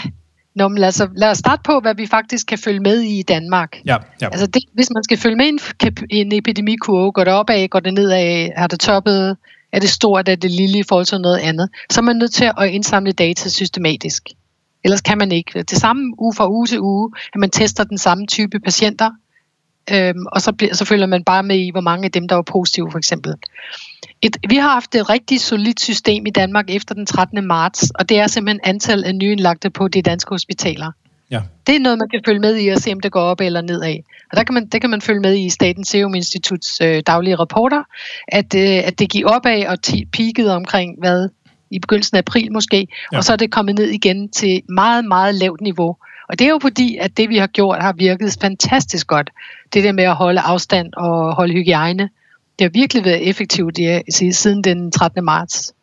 [SPEAKER 2] Nå, men lad, os, lad os starte på, hvad vi faktisk kan følge med i i Danmark.
[SPEAKER 1] Ja, ja.
[SPEAKER 2] Altså det, hvis man skal følge med i en, en epidemikurve, går det opad, går det nedad, har det toppet, er det stort, er det lille i forhold til noget andet, så er man nødt til at indsamle data systematisk. Ellers kan man ikke. Det samme uge fra uge til uge, at man tester den samme type patienter, øhm, og så, så følger man bare med i, hvor mange af dem, der var positive for eksempel. Et, vi har haft et rigtig solidt system i Danmark efter den 13. marts, og det er simpelthen antal af nyindlagte på de danske hospitaler. Ja. Det er noget, man kan følge med i og se, om det går op eller nedad. Og der kan man, det kan man følge med i Statens Serum Instituts øh, daglige rapporter, at, øh, at det gik opad og t- peakede omkring, hvad, i begyndelsen af april måske, ja. og så er det kommet ned igen til meget, meget lavt niveau. Og det er jo fordi, at det vi har gjort har virket fantastisk godt. Det der med at holde afstand og holde hygiejne, det har virkelig været effektivt i, siden den 13. marts.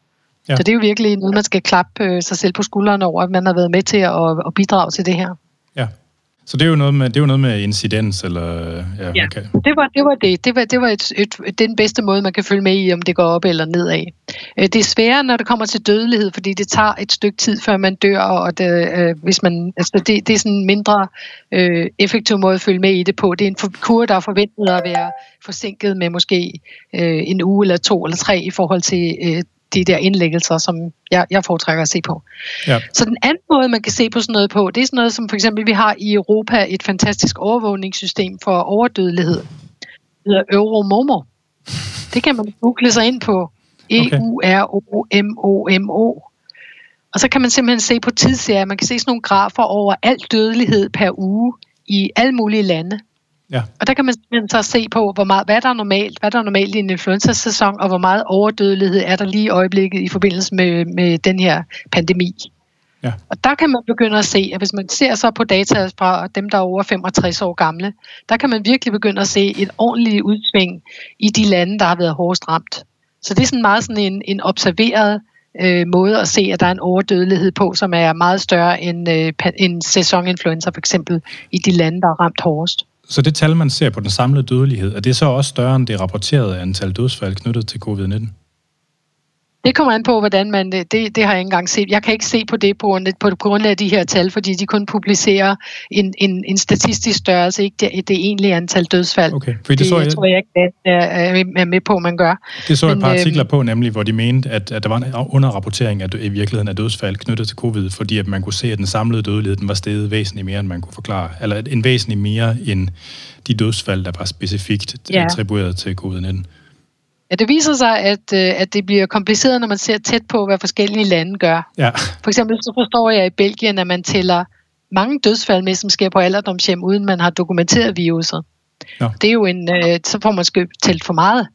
[SPEAKER 2] Ja. Så det er jo virkelig noget, man skal klappe øh, sig selv på skuldrene over, at man har været med til at, at bidrage til det her.
[SPEAKER 1] Så det er jo noget med, det er jo noget med incidens, eller... Ja,
[SPEAKER 2] ja okay. det, var, det var det. Det var, det var et, et, den bedste måde, man kan følge med i, om det går op eller nedad. Øh, det er sværere, når det kommer til dødelighed, fordi det tager et stykke tid, før man dør, og det, øh, hvis man, altså det, det er sådan en mindre øh, effektiv måde at følge med i det på. Det er en kur, der er forventet at være forsinket med måske øh, en uge eller to eller tre i forhold til øh, de der indlæggelser, som jeg, jeg foretrækker at se på. Ja. Så den anden måde, man kan se på sådan noget på, det er sådan noget, som for eksempel vi har i Europa et fantastisk overvågningssystem for overdødelighed. Det hedder Euromomo. Det kan man google sig ind på. E-U-R-O-M-O-M-O. Og så kan man simpelthen se på tidsserier. Man kan se sådan nogle grafer over al dødelighed per uge i alle mulige lande. Ja. Og der kan man simpelthen så se på, hvor meget, hvad der er normalt, hvad der er normalt i en influenza-sæson, og hvor meget overdødelighed er der lige i øjeblikket i forbindelse med, med den her pandemi. Ja. Og der kan man begynde at se, at hvis man ser så på data fra dem, der er over 65 år gamle, der kan man virkelig begynde at se et ordentligt udsving i de lande, der har været hårdest ramt. Så det er sådan meget sådan en, en observeret øh, måde at se, at der er en overdødelighed på, som er meget større end øh, en sæsoninfluenza for eksempel i de lande, der er ramt hårdest.
[SPEAKER 1] Så det tal, man ser på den samlede dødelighed, er det så også større end det rapporterede antal dødsfald knyttet til covid-19?
[SPEAKER 2] Det kommer an på, hvordan man... Det, det har jeg ikke engang set. Jeg kan ikke se på det på, på grundlag af de her tal, fordi de kun publicerer en, en, en statistisk størrelse, ikke det, det egentlige antal dødsfald. Okay, for det, det så jeg, tror jeg ikke, at er, er med på, man gør.
[SPEAKER 1] Det så jeg et par artikler øhm, på, nemlig, hvor de mente, at, at der var en underrapportering af, i virkeligheden af dødsfald knyttet til covid, fordi at man kunne se, at den samlede dødelighed den var steget væsentligt mere, end man kunne forklare. Eller en væsentlig mere end de dødsfald, der var specifikt ja. attribueret til covid-19.
[SPEAKER 2] Ja, det viser sig, at, øh, at det bliver kompliceret, når man ser tæt på, hvad forskellige lande gør. Ja. For eksempel så forstår jeg i Belgien, at man tæller mange dødsfald med, som sker på alderdomshjem, uden man har dokumenteret viruset. Ja. Det er jo en, øh, så får man tælt for meget.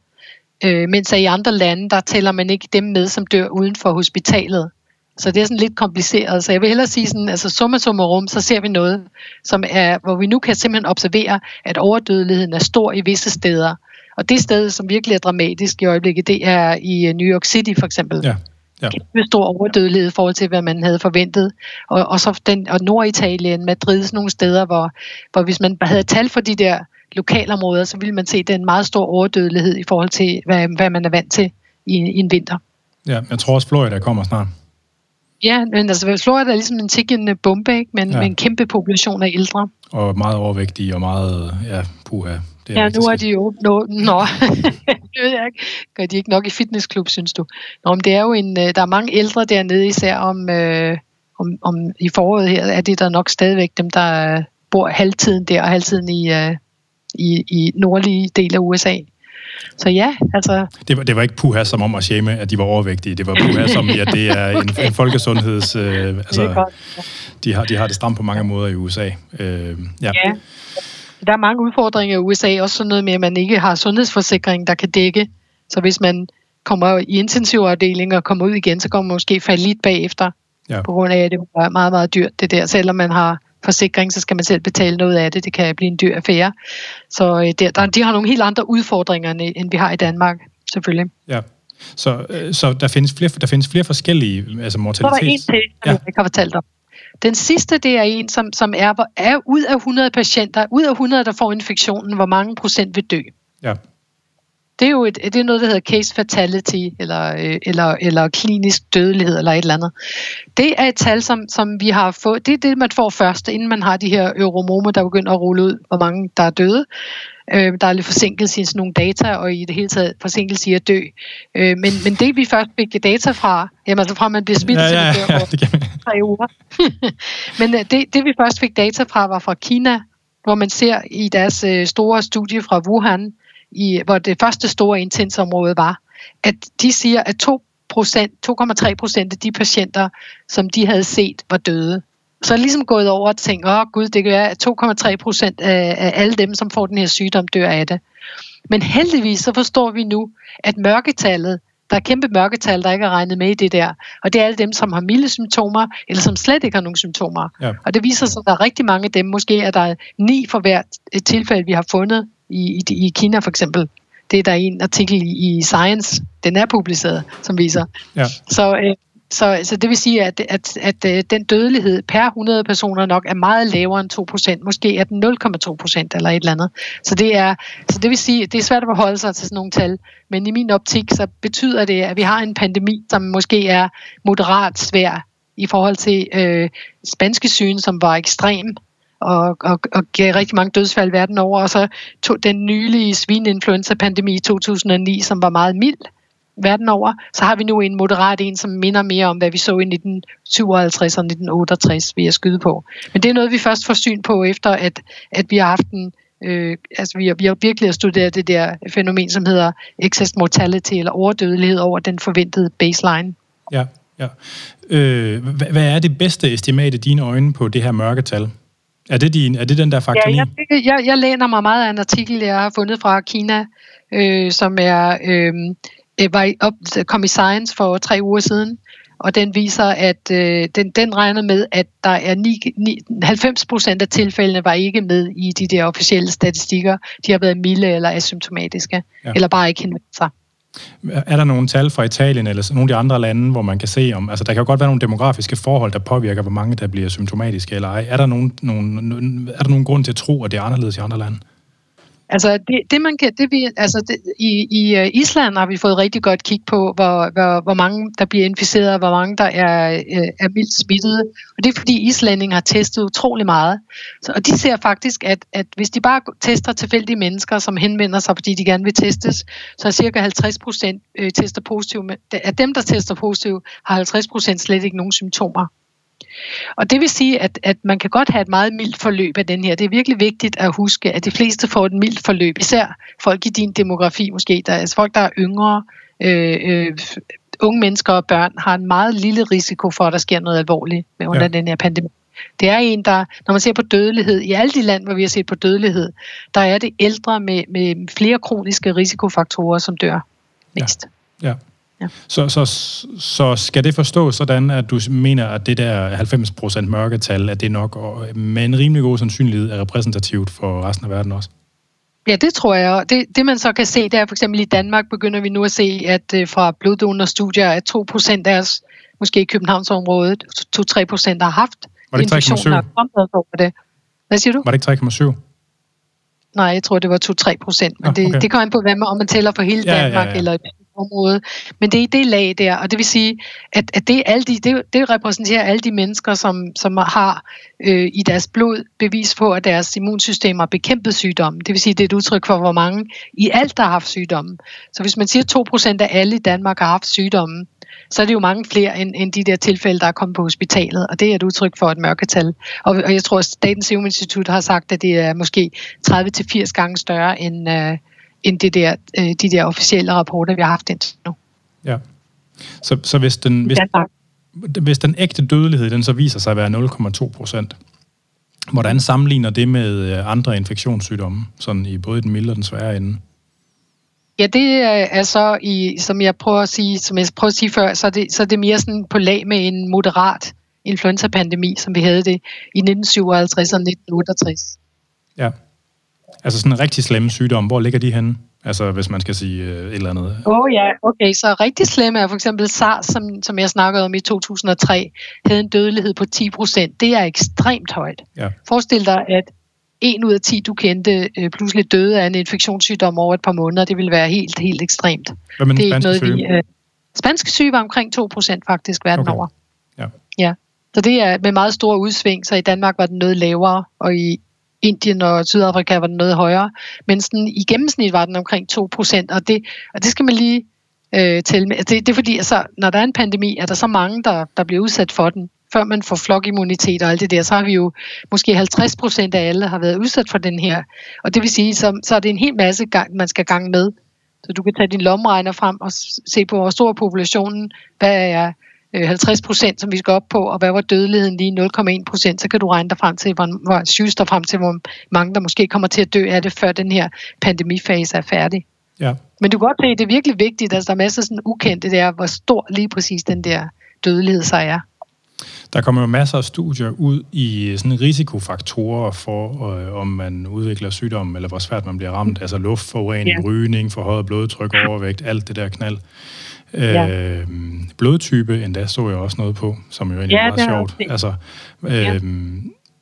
[SPEAKER 2] Øh, mens i andre lande, der tæller man ikke dem med, som dør uden for hospitalet. Så det er sådan lidt kompliceret. Så jeg vil hellere sige sådan, altså summa summarum, så ser vi noget, som er, hvor vi nu kan simpelthen observere, at overdødeligheden er stor i visse steder. Og det sted, som virkelig er dramatisk i øjeblikket, det er i øh, New York City for eksempel. Ja. Ja. Kæmpe stor overdødelighed i forhold til, hvad man havde forventet. Og, og så den, og Norditalien, Madrid, sådan nogle steder, hvor, hvor hvis man havde tal for de der lokalområder, så ville man se den meget stor overdødelighed i forhold til, hvad, hvad man er vant til i, i en vinter.
[SPEAKER 1] Ja, jeg tror også, Florida kommer snart.
[SPEAKER 2] Ja, men altså Florida er ligesom en tikkende bombe, ikke? Men ja. med en kæmpe population af ældre.
[SPEAKER 1] Og meget overvægtige og meget, ja, puha.
[SPEAKER 2] Det er ja, nu er de jo... Nå, nå. det ved jeg ikke. Gør de ikke nok i fitnessklub, synes du? Nå, men det er jo en... Øh, der er mange ældre dernede, især om... Øh, om, om i foråret her, er det der nok stadigvæk dem, der bor halvtiden der og halvtiden i, uh, i, i nordlige del af USA. Så ja, altså...
[SPEAKER 1] Det var, det var ikke puha som om at shame, at de var overvægtige. Det var puha som, at det er en, en folkesundheds... Øh, altså, det godt, ja. de, har, de har det stramt på mange måder i USA. Øh,
[SPEAKER 2] ja. ja. Der er mange udfordringer i USA, også sådan noget med, at man ikke har sundhedsforsikring, der kan dække. Så hvis man kommer i intensivafdeling og kommer ud igen, så kommer man måske falde lidt bagefter, ja. på grund af, at det er meget, meget dyrt det der. Selvom man har forsikring, så skal man selv betale noget af det. Det kan blive en dyr affære. Så øh, der, der, de har nogle helt andre udfordringer, end vi har i Danmark, selvfølgelig.
[SPEAKER 1] Ja. Så, øh, så der, findes flere, der findes flere forskellige altså mortalitet.
[SPEAKER 2] Så er en til, som ja. jeg ikke har fortalt om. Den sidste, det er en, som, som er, er ud af 100 patienter, ud af 100, der får infektionen, hvor mange procent vil dø. Ja det er jo et, det er noget, der hedder case fatality, eller, øh, eller, eller klinisk dødelighed, eller et eller andet. Det er et tal, som, som vi har fået, det er det, man får først, inden man har de her euromomer, der begynder at rulle ud, hvor mange der er døde. Øh, der er lidt forsinkelse i sådan nogle data, og i det hele taget forsinkelse i at dø. Øh, men, men det vi først fik data fra, jamen altså fra man bliver smittet, ja, ja, ja, ja, det kan tre uger. men øh, det, det vi først fik data fra, var fra Kina, hvor man ser i deres øh, store studie fra Wuhan, i, hvor det første store intensområde var, at de siger, at 2 2,3 procent af de patienter, som de havde set, var døde. Så er ligesom gået over og tænkt, åh gud, det kan være, at 2,3 procent af, af alle dem, som får den her sygdom, dør af det. Men heldigvis så forstår vi nu, at mørketallet, der er kæmpe mørketal, der ikke er regnet med i det der. Og det er alle dem, som har milde symptomer, eller som slet ikke har nogen symptomer. Ja. Og det viser sig, at der er rigtig mange af dem. Måske er der ni for hvert tilfælde, vi har fundet i, i, i Kina for eksempel. Det er der en artikel i, i Science, den er publiceret, som viser. Ja. Så, øh, så, så det vil sige, at, at, at, at øh, den dødelighed per 100 personer nok er meget lavere end 2%. Måske er den 0,2% eller et eller andet. Så det, er, så det vil sige, at det er svært at forholde sig til sådan nogle tal. Men i min optik, så betyder det, at vi har en pandemi, som måske er moderat svær i forhold til øh, spanske sygen, som var ekstrem og, og, og gav rigtig mange dødsfald verden over. Og så tog den nylige svineinfluenza-pandemi i 2009, som var meget mild verden over, så har vi nu en moderat en, som minder mere om, hvad vi så i 1957 og 1968, vi er skyde på. Men det er noget, vi først får syn på, efter at, at vi har haft en Øh, altså vi har, vi har virkelig studeret det der fænomen, som hedder excess mortality, eller overdødelighed over den forventede baseline.
[SPEAKER 1] Ja, ja. Øh, hvad, hvad er det bedste estimat i dine øjne på det her mørketal? Er det, din, er det den der faktor
[SPEAKER 2] ja, jeg, jeg, jeg læner mig meget af en artikel, jeg har fundet fra Kina, øh, som er øh, var op, kom i Science for tre uger siden, og den viser, at øh, den, den regner med, at der er 9, 9, 90 procent af tilfældene var ikke med i de der officielle statistikker. De har været milde eller asymptomatiske, ja. eller bare ikke henvendt sig.
[SPEAKER 1] Er der nogle tal fra Italien eller nogle af de andre lande, hvor man kan se om, altså der kan jo godt være nogle demografiske forhold, der påvirker, hvor mange der bliver symptomatiske eller ej. Er der nogen, nogen, er der nogen grund til at tro, at det er anderledes i andre lande?
[SPEAKER 2] Altså det, det man kan, det vi, altså det, i, i øh, Island har vi fået rigtig godt kig på, hvor, hvor, hvor mange der bliver inficeret, og hvor mange der er, øh, er mildt smittede. Og det er fordi islændinge har testet utrolig meget. Så, og de ser faktisk, at, at hvis de bare tester tilfældige mennesker, som henvender sig, fordi de gerne vil testes, så er cirka 50 procent øh, tester positivt. Af dem, der tester positivt, har 50 procent slet ikke nogen symptomer. Og det vil sige, at, at man kan godt have et meget mildt forløb af den her. Det er virkelig vigtigt at huske, at de fleste får et mildt forløb, især folk i din demografi måske, der, altså folk, der er yngre, øh, øh, unge mennesker og børn, har en meget lille risiko for, at der sker noget alvorligt med under ja. den her pandemi. Det er en, der, når man ser på dødelighed, i alle de lande, hvor vi har set på dødelighed, der er det ældre med, med flere kroniske risikofaktorer, som dør mest.
[SPEAKER 1] Ja. ja. Ja. Så, så, så skal det forstås sådan, at du mener, at det der 90% mørketal, at det nok og med en rimelig god sandsynlighed er repræsentativt for resten af verden også?
[SPEAKER 2] Ja, det tror jeg. Det, det man så kan se, det er for eksempel i Danmark begynder vi nu at se, at uh, fra bloddonorstudier, at 2% af os, måske i Københavnsområdet, 2-3% har haft
[SPEAKER 1] var det infektioner.
[SPEAKER 2] Over det. Hvad siger du?
[SPEAKER 1] Var det ikke 3,7?
[SPEAKER 2] Nej, jeg tror, det var 2-3 procent. Men det, okay. det kommer an på, hvad man, om man tæller for hele Danmark, ja, ja, ja. eller område. Men det er i det lag der, og det vil sige, at, at det, alle de, det, det repræsenterer alle de mennesker, som, som har øh, i deres blod bevis på, at deres immunsystem har bekæmpet sygdommen. Det vil sige, det er et udtryk for, hvor mange i alt, der har haft sygdommen. Så hvis man siger, at 2% af alle i Danmark har haft sygdommen, så er det jo mange flere end, end de der tilfælde, der er kommet på hospitalet, og det er et udtryk for et mørketal. Og, og jeg tror, at Statens Serum Institut har sagt, at det er måske 30-80 gange større end, øh, end det der, øh, de der officielle rapporter, vi har haft indtil nu.
[SPEAKER 1] Ja. Så, så hvis, den, hvis, hvis den ægte dødelighed den så viser sig at være 0,2 procent, hvordan sammenligner det med øh, andre infektionssygdomme, sådan i både den milde og den svære ende?
[SPEAKER 2] Ja, det er så, i, som jeg prøver at sige, som jeg prøver at sige før, så er det, så er det mere sådan på lag med en moderat influenza-pandemi, som vi havde det i 1957 og 1968.
[SPEAKER 1] Ja, altså sådan en rigtig slemme sygdom, hvor ligger de henne? Altså hvis man skal sige øh, et eller andet.
[SPEAKER 2] Åh oh, ja, okay, så rigtig slemme er for eksempel SARS, som, som jeg snakkede om i 2003, havde en dødelighed på 10 procent. Det er ekstremt højt. Ja. Forestil dig, at en ud af 10, du kendte, øh, pludselig døde af en infektionssygdom over et par måneder. Det ville være helt, helt ekstremt.
[SPEAKER 1] Hvad med det er ikke noget, syge? vi... Øh,
[SPEAKER 2] spanske syge var omkring 2 procent faktisk verden okay. over.
[SPEAKER 1] Ja.
[SPEAKER 2] ja. Så det er med meget store udsving, så i Danmark var den noget lavere, og i Indien og Sydafrika var den noget højere. Men sådan, i gennemsnit var den omkring 2 procent, og det, og det skal man lige øh, tælle med. Det, det er fordi, altså, når der er en pandemi, er der så mange, der, der bliver udsat for den før man får flokimmunitet og alt det der, så har vi jo måske 50 procent af alle har været udsat for den her. Og det vil sige, så, så er det en hel masse, gang, man skal gang med. Så du kan tage din lommeregner frem og se på, hvor stor populationen, hvad er 50 øh, procent, som vi skal op på, og hvad var dødeligheden lige 0,1 procent, så kan du regne dig frem til, hvor, hvor syges der frem til, hvor mange der måske kommer til at dø af det, før den her pandemifase er færdig.
[SPEAKER 1] Ja.
[SPEAKER 2] Men du kan godt se, at det er virkelig vigtigt, at der er masser af sådan ukendte, det er, hvor stor lige præcis den der dødelighed så er.
[SPEAKER 1] Der kommer jo masser af studier ud i sådan risikofaktorer for, øh, om man udvikler sygdom, eller hvor svært man bliver ramt. Altså luftforurening, ja. rygning, forhøjet blodtryk, overvægt, alt det der knald. Ja. Øh, blodtype endda så jeg også noget på, som jo egentlig ja, er meget sjovt. Altså, øh, ja.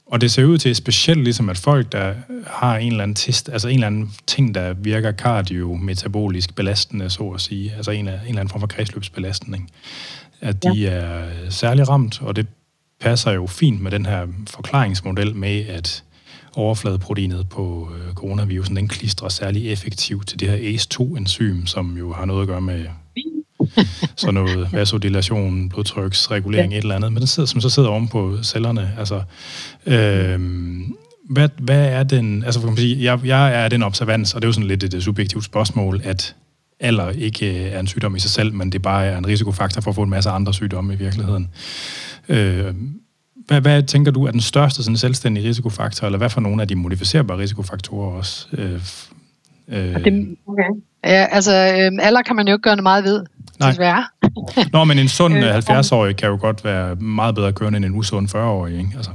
[SPEAKER 1] Og det ser ud til specielt ligesom, at folk, der har en eller anden test, altså en eller anden ting, der virker kardiometabolisk belastende, så at sige, altså en, en eller anden form for kredsløbsbelastning, at de ja. er særlig ramt, og det passer jo fint med den her forklaringsmodel med, at overfladeproteinet på øh, coronavirusen, den klistrer særlig effektivt til det her ACE2-enzym, som jo har noget at gøre med sådan noget vasodilation, blodtryksregulering, ja. et eller andet, men den sidder, som så sidder oven på cellerne. Altså, øh, hvad, hvad er den, altså for kan man sige, jeg, jeg er den observans, og det er jo sådan lidt et subjektivt spørgsmål, at alder ikke er en sygdom i sig selv, men det bare er en risikofaktor for at få en masse andre sygdomme i virkeligheden. Øh, hvad, hvad tænker du er den største sådan selvstændige risikofaktor, eller hvad for nogle af de modificerbare risikofaktorer også? Øh,
[SPEAKER 2] øh, okay. Ja, altså øh, alder kan man jo ikke gøre noget meget ved, Nej. desværre.
[SPEAKER 1] Nå, men en sund øh, 70-årig kan jo godt være meget bedre kørende end en usund 40-årig, ikke? Altså.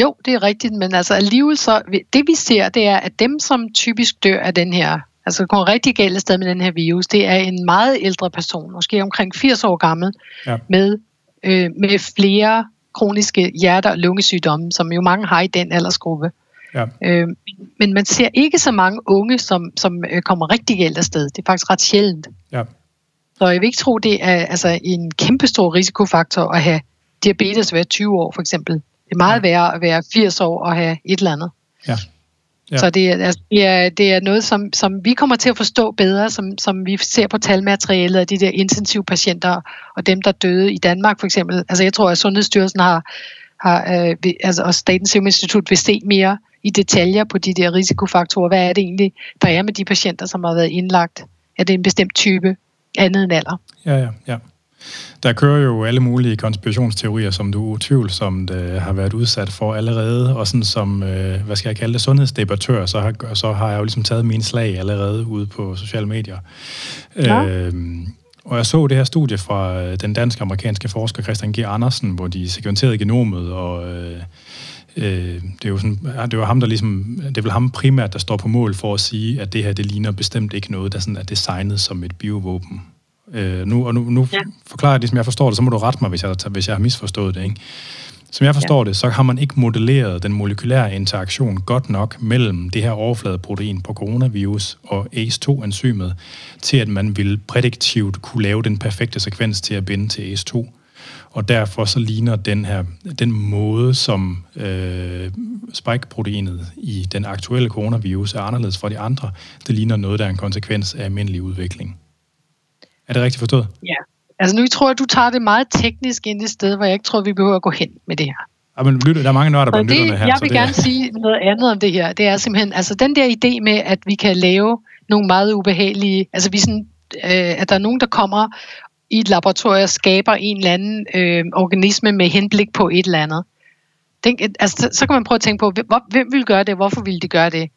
[SPEAKER 2] Jo, det er rigtigt, men altså alligevel så, det vi ser, det er, at dem, som typisk dør af den her altså det går rigtig galt sted med den her virus, det er en meget ældre person, måske omkring 80 år gammel, ja. med, øh, med flere kroniske hjerte- og lungesygdomme, som jo mange har i den aldersgruppe. Ja. Øh, men man ser ikke så mange unge, som, som øh, kommer rigtig galt afsted. Det er faktisk ret sjældent.
[SPEAKER 1] Ja.
[SPEAKER 2] Så jeg vil ikke tro, det er altså, en kæmpestor risikofaktor at have diabetes ved 20 år, for eksempel. Det er meget ja. værre at være 80 år og have et eller andet.
[SPEAKER 1] Ja.
[SPEAKER 2] Ja. Så det er, altså, det, er, det er noget, som, som vi kommer til at forstå bedre, som, som vi ser på talmaterialet af de der intensivpatienter og dem, der døde i Danmark for eksempel. Altså jeg tror, at Sundhedsstyrelsen har, har øh, altså, og Statens Serum Institut vil se mere i detaljer på de der risikofaktorer. Hvad er det egentlig, der er med de patienter, som har været indlagt? Er det en bestemt type andet end alder?
[SPEAKER 1] Ja, ja, ja. Der kører jo alle mulige konspirationsteorier, som du utvivlsomt øh, har været udsat for allerede, og sådan som, øh, hvad skal jeg kalde det, sundhedsdebattør, så har, så har jeg jo ligesom taget min slag allerede ude på sociale medier. Ja. Øh, og jeg så det her studie fra øh, den danske-amerikanske forsker Christian G. Andersen, hvor de sekventerede genomet, og øh, øh, det er jo sådan, det var ham, der ligesom, det er vel ham primært, der står på mål for at sige, at det her, det ligner bestemt ikke noget, der sådan er designet som et biovåben. Øh, nu, og nu, nu ja. forklarer jeg det, som jeg forstår det, så må du rette mig, hvis jeg, hvis jeg har misforstået det. Ikke? Som jeg forstår ja. det, så har man ikke modelleret den molekylære interaktion godt nok mellem det her overfladeprotein på coronavirus og ACE2-enzymet, til at man vil prædiktivt kunne lave den perfekte sekvens til at binde til ACE2. Og derfor så ligner den her den måde, som øh, spike-proteinet i den aktuelle coronavirus er anderledes fra de andre, det ligner noget, der er en konsekvens af almindelig udvikling. Er det rigtigt forstået?
[SPEAKER 2] Ja, Altså nu tror jeg, du tager det meget teknisk ind i sted, hvor jeg ikke tror, vi behøver at gå hen med det her.
[SPEAKER 1] Ja, men lytte, der er mange nørder blandt lytterne her.
[SPEAKER 2] Jeg vil
[SPEAKER 1] så
[SPEAKER 2] gerne sige noget andet om det her. Det er simpelthen, altså den der idé med, at vi kan lave nogle meget ubehagelige, altså vi sådan, øh, at der er nogen, der kommer i et laboratorium skaber en eller anden øh, organisme med henblik på et eller andet. Den, altså, så, så kan man prøve at tænke på, hvem, hvem vil gøre det, hvorfor vil de gøre det?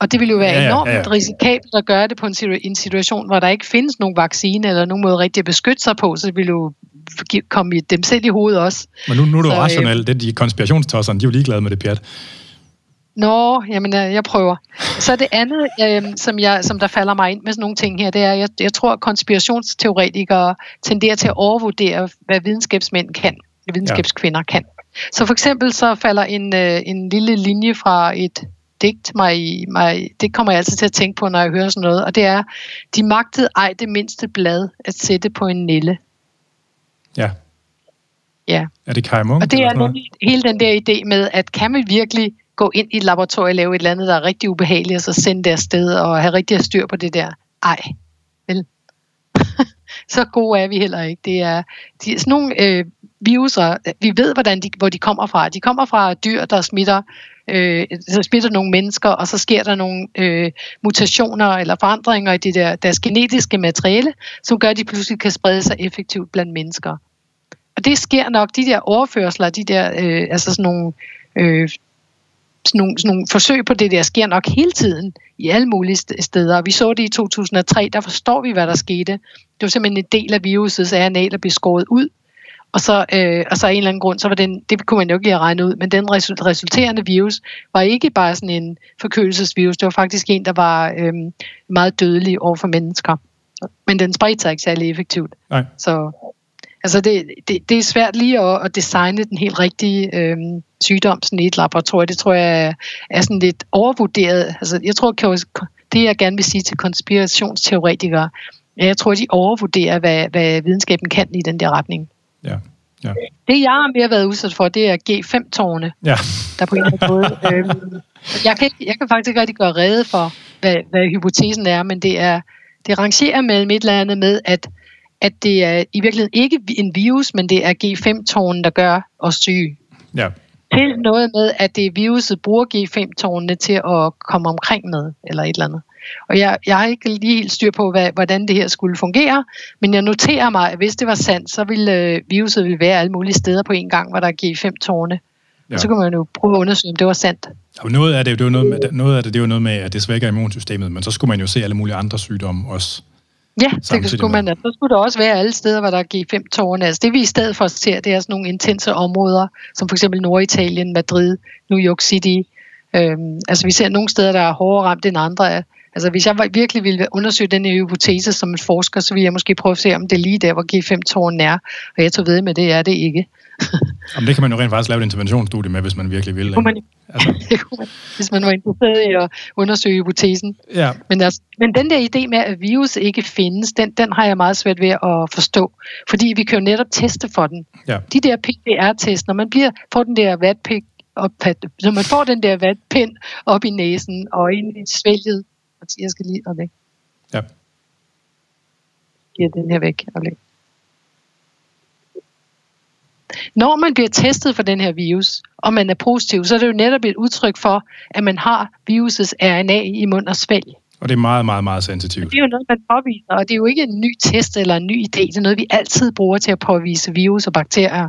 [SPEAKER 2] Og det vil jo være ja, ja, enormt ja, ja. risikabelt at gøre det på en, situ- en situation, hvor der ikke findes nogen vaccine eller nogen måde rigtig at beskytte sig på, så det vil jo komme dem selv i hovedet også.
[SPEAKER 1] Men nu, nu er du så, rationel. Øh, det er de konspirationstosserne, de er jo ligeglade med det, pjat.
[SPEAKER 2] Nå, jamen jeg, jeg prøver. Så det andet, øh, som, jeg, som der falder mig ind med sådan nogle ting her, det er, jeg, jeg tror, at konspirationsteoretikere tenderer til at overvurdere, hvad videnskabsmænd kan, videnskabskvinder kan. Så for eksempel så falder en, øh, en lille linje fra et digt mig, mig, det kommer jeg altid til at tænke på, når jeg hører sådan noget, og det er, de magtede ej det mindste blad at sætte på en nille.
[SPEAKER 1] Ja.
[SPEAKER 2] Ja.
[SPEAKER 1] Er det Kai Munk?
[SPEAKER 2] Og det er nemlig hele den der idé med, at kan man virkelig gå ind i et laboratorium og lave et eller andet, der er rigtig ubehageligt, og så sende det afsted og have rigtig styr på det der? Ej, vel? så gode er vi heller ikke. Det er de, sådan nogle øh, viruser, vi ved, hvordan de, hvor de kommer fra. De kommer fra dyr, der smitter, øh, der smitter nogle mennesker, og så sker der nogle øh, mutationer eller forandringer i det der, deres genetiske materiale, som gør, at de pludselig kan sprede sig effektivt blandt mennesker. Og det sker nok, de der overførsler, de der, øh, altså sådan nogle, øh, sådan nogle, sådan nogle forsøg på det der, sker nok hele tiden i alle mulige steder. Vi så det i 2003, der forstår vi, hvad der skete. Det var simpelthen en del af virusets RNA, der blev skåret ud, og så, øh, og så af en eller anden grund, så var den, det kunne man jo ikke lige regne ud, men den resulterende virus var ikke bare sådan en forkølelsesvirus, det var faktisk en, der var øh, meget dødelig over for mennesker. Men den spredte sig ikke særlig effektivt.
[SPEAKER 1] Nej.
[SPEAKER 2] Så altså det, det, det er svært lige at, at designe den helt rigtige øh, sygdom sådan i et laboratorium. Det tror jeg er, sådan lidt overvurderet. Altså, jeg tror, det jeg gerne vil sige til konspirationsteoretikere, jeg tror, de overvurderer, hvad, hvad videnskaben kan i den der retning.
[SPEAKER 1] Ja. Ja.
[SPEAKER 2] Det, jeg har mere været udsat for, det er G5-tårne,
[SPEAKER 1] ja.
[SPEAKER 2] der på en eller anden måde... Øhm, jeg, kan, jeg kan faktisk ikke rigtig gøre rede for, hvad, hvad hypotesen er, men det er det rangerer mellem et eller andet med, at, at det er i virkeligheden ikke en virus, men det er G5-tårnen, der gør os syge.
[SPEAKER 1] Ja.
[SPEAKER 2] Til noget med, at det viruset bruger G5-tårnene til at komme omkring med, eller et eller andet. Og jeg, jeg har ikke lige helt styr på, hvad, hvordan det her skulle fungere, men jeg noterer mig, at hvis det var sandt, så ville øh, viruset ville være alle mulige steder på en gang, hvor der er G5-tårne. Ja. Og så kan man jo prøve at undersøge, om det var sandt.
[SPEAKER 1] Ja, noget af det, det var noget med, noget af det, det var noget med, at det svækker immunsystemet, men så skulle man jo se alle mulige andre sygdomme også.
[SPEAKER 2] Ja, det skulle man. Så skulle der også være alle steder, hvor der er G5-tårne. Altså det vi i stedet for ser, det er sådan nogle intense områder, som for eksempel Norditalien, Madrid, New York City. Øhm, altså vi ser nogle steder, der er hårdere ramt end andre. Altså hvis jeg virkelig ville undersøge den her hypotese som en forsker, så ville jeg måske prøve at se, om det er lige der, hvor G5-tårnen er. Og jeg tog ved med, det er det ikke.
[SPEAKER 1] Jamen, det kan man jo rent faktisk lave et interventionsstudie med, hvis man virkelig vil. Det man,
[SPEAKER 2] altså. hvis man var interesseret i at undersøge hypotesen.
[SPEAKER 1] Ja.
[SPEAKER 2] Men, altså, men den der idé med, at virus ikke findes, den, den har jeg meget svært ved at forstå. Fordi vi kan jo netop teste for den.
[SPEAKER 1] Ja.
[SPEAKER 2] De der PCR-test, når man bliver, får den der vatpik op, når man får den der vatpind op i næsen og ind i svælget, jeg skal lige og væk.
[SPEAKER 1] Ja.
[SPEAKER 2] Giver den her væk og læg. Når man bliver testet for den her virus, og man er positiv, så er det jo netop et udtryk for, at man har virusets RNA i mund og svælg.
[SPEAKER 1] Og det er meget, meget, meget sensitivt.
[SPEAKER 2] Det er jo noget, man påviser, og det er jo ikke en ny test eller en ny idé. Det er noget, vi altid bruger til at påvise virus og bakterier.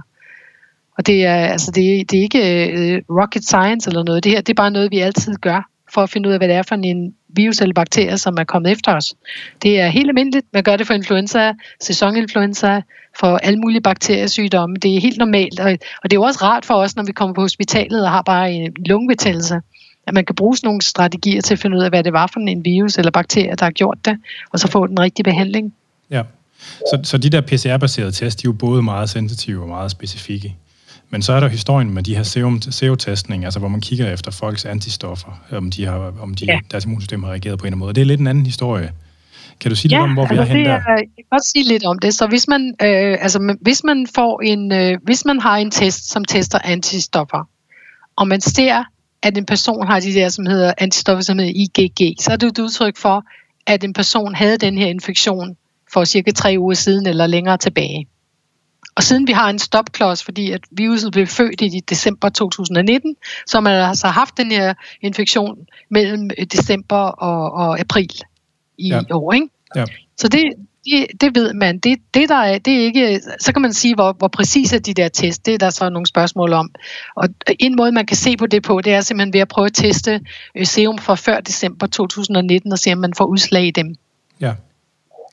[SPEAKER 2] Og det er, altså, det er, det er ikke uh, rocket science eller noget. Det her det er bare noget, vi altid gør for at finde ud af, hvad det er for en virus eller bakterie, som er kommet efter os. Det er helt almindeligt. Man gør det for influenza, sæsoninfluenza, for alle mulige bakteriesygdomme. Det er helt normalt, og, og det er jo også rart for os, når vi kommer på hospitalet og har bare en lungebetændelse, at man kan bruge sådan nogle strategier til at finde ud af, hvad det var for en virus eller bakterie, der har gjort det, og så få den rigtige behandling.
[SPEAKER 1] Ja, så, så de der PCR-baserede test, de er jo både meget sensitive og meget specifikke. Men så er der historien med de her SEO-testning, altså hvor man kigger efter folks antistoffer, om, de har, om de, ja. deres immunsystem har reageret på en eller anden måde. Det er lidt en anden historie. Kan du sige ja, lidt om, hvor
[SPEAKER 2] altså
[SPEAKER 1] vi er henne der?
[SPEAKER 2] Jeg kan godt sige lidt om det. Så hvis man, øh, altså, hvis man, får en, øh, hvis man har en test, som tester antistoffer, og man ser, at en person har de der, som hedder antistoffer, som hedder IgG, så er det et udtryk for, at en person havde den her infektion for cirka tre uger siden eller længere tilbage. Og siden vi har en stopklods, fordi at viruset blev født i december 2019, så man har altså haft den her infektion mellem december og, og april i ja. år. Ikke? Ja. Så det, det, det ved man. Det, det, der er, det er ikke, så kan man sige, hvor, hvor præcise de der test. Det er der så nogle spørgsmål om. Og en måde, man kan se på det på, det er simpelthen ved at prøve at teste øh, serum fra før december 2019 og se, om man får udslag i dem. Ja.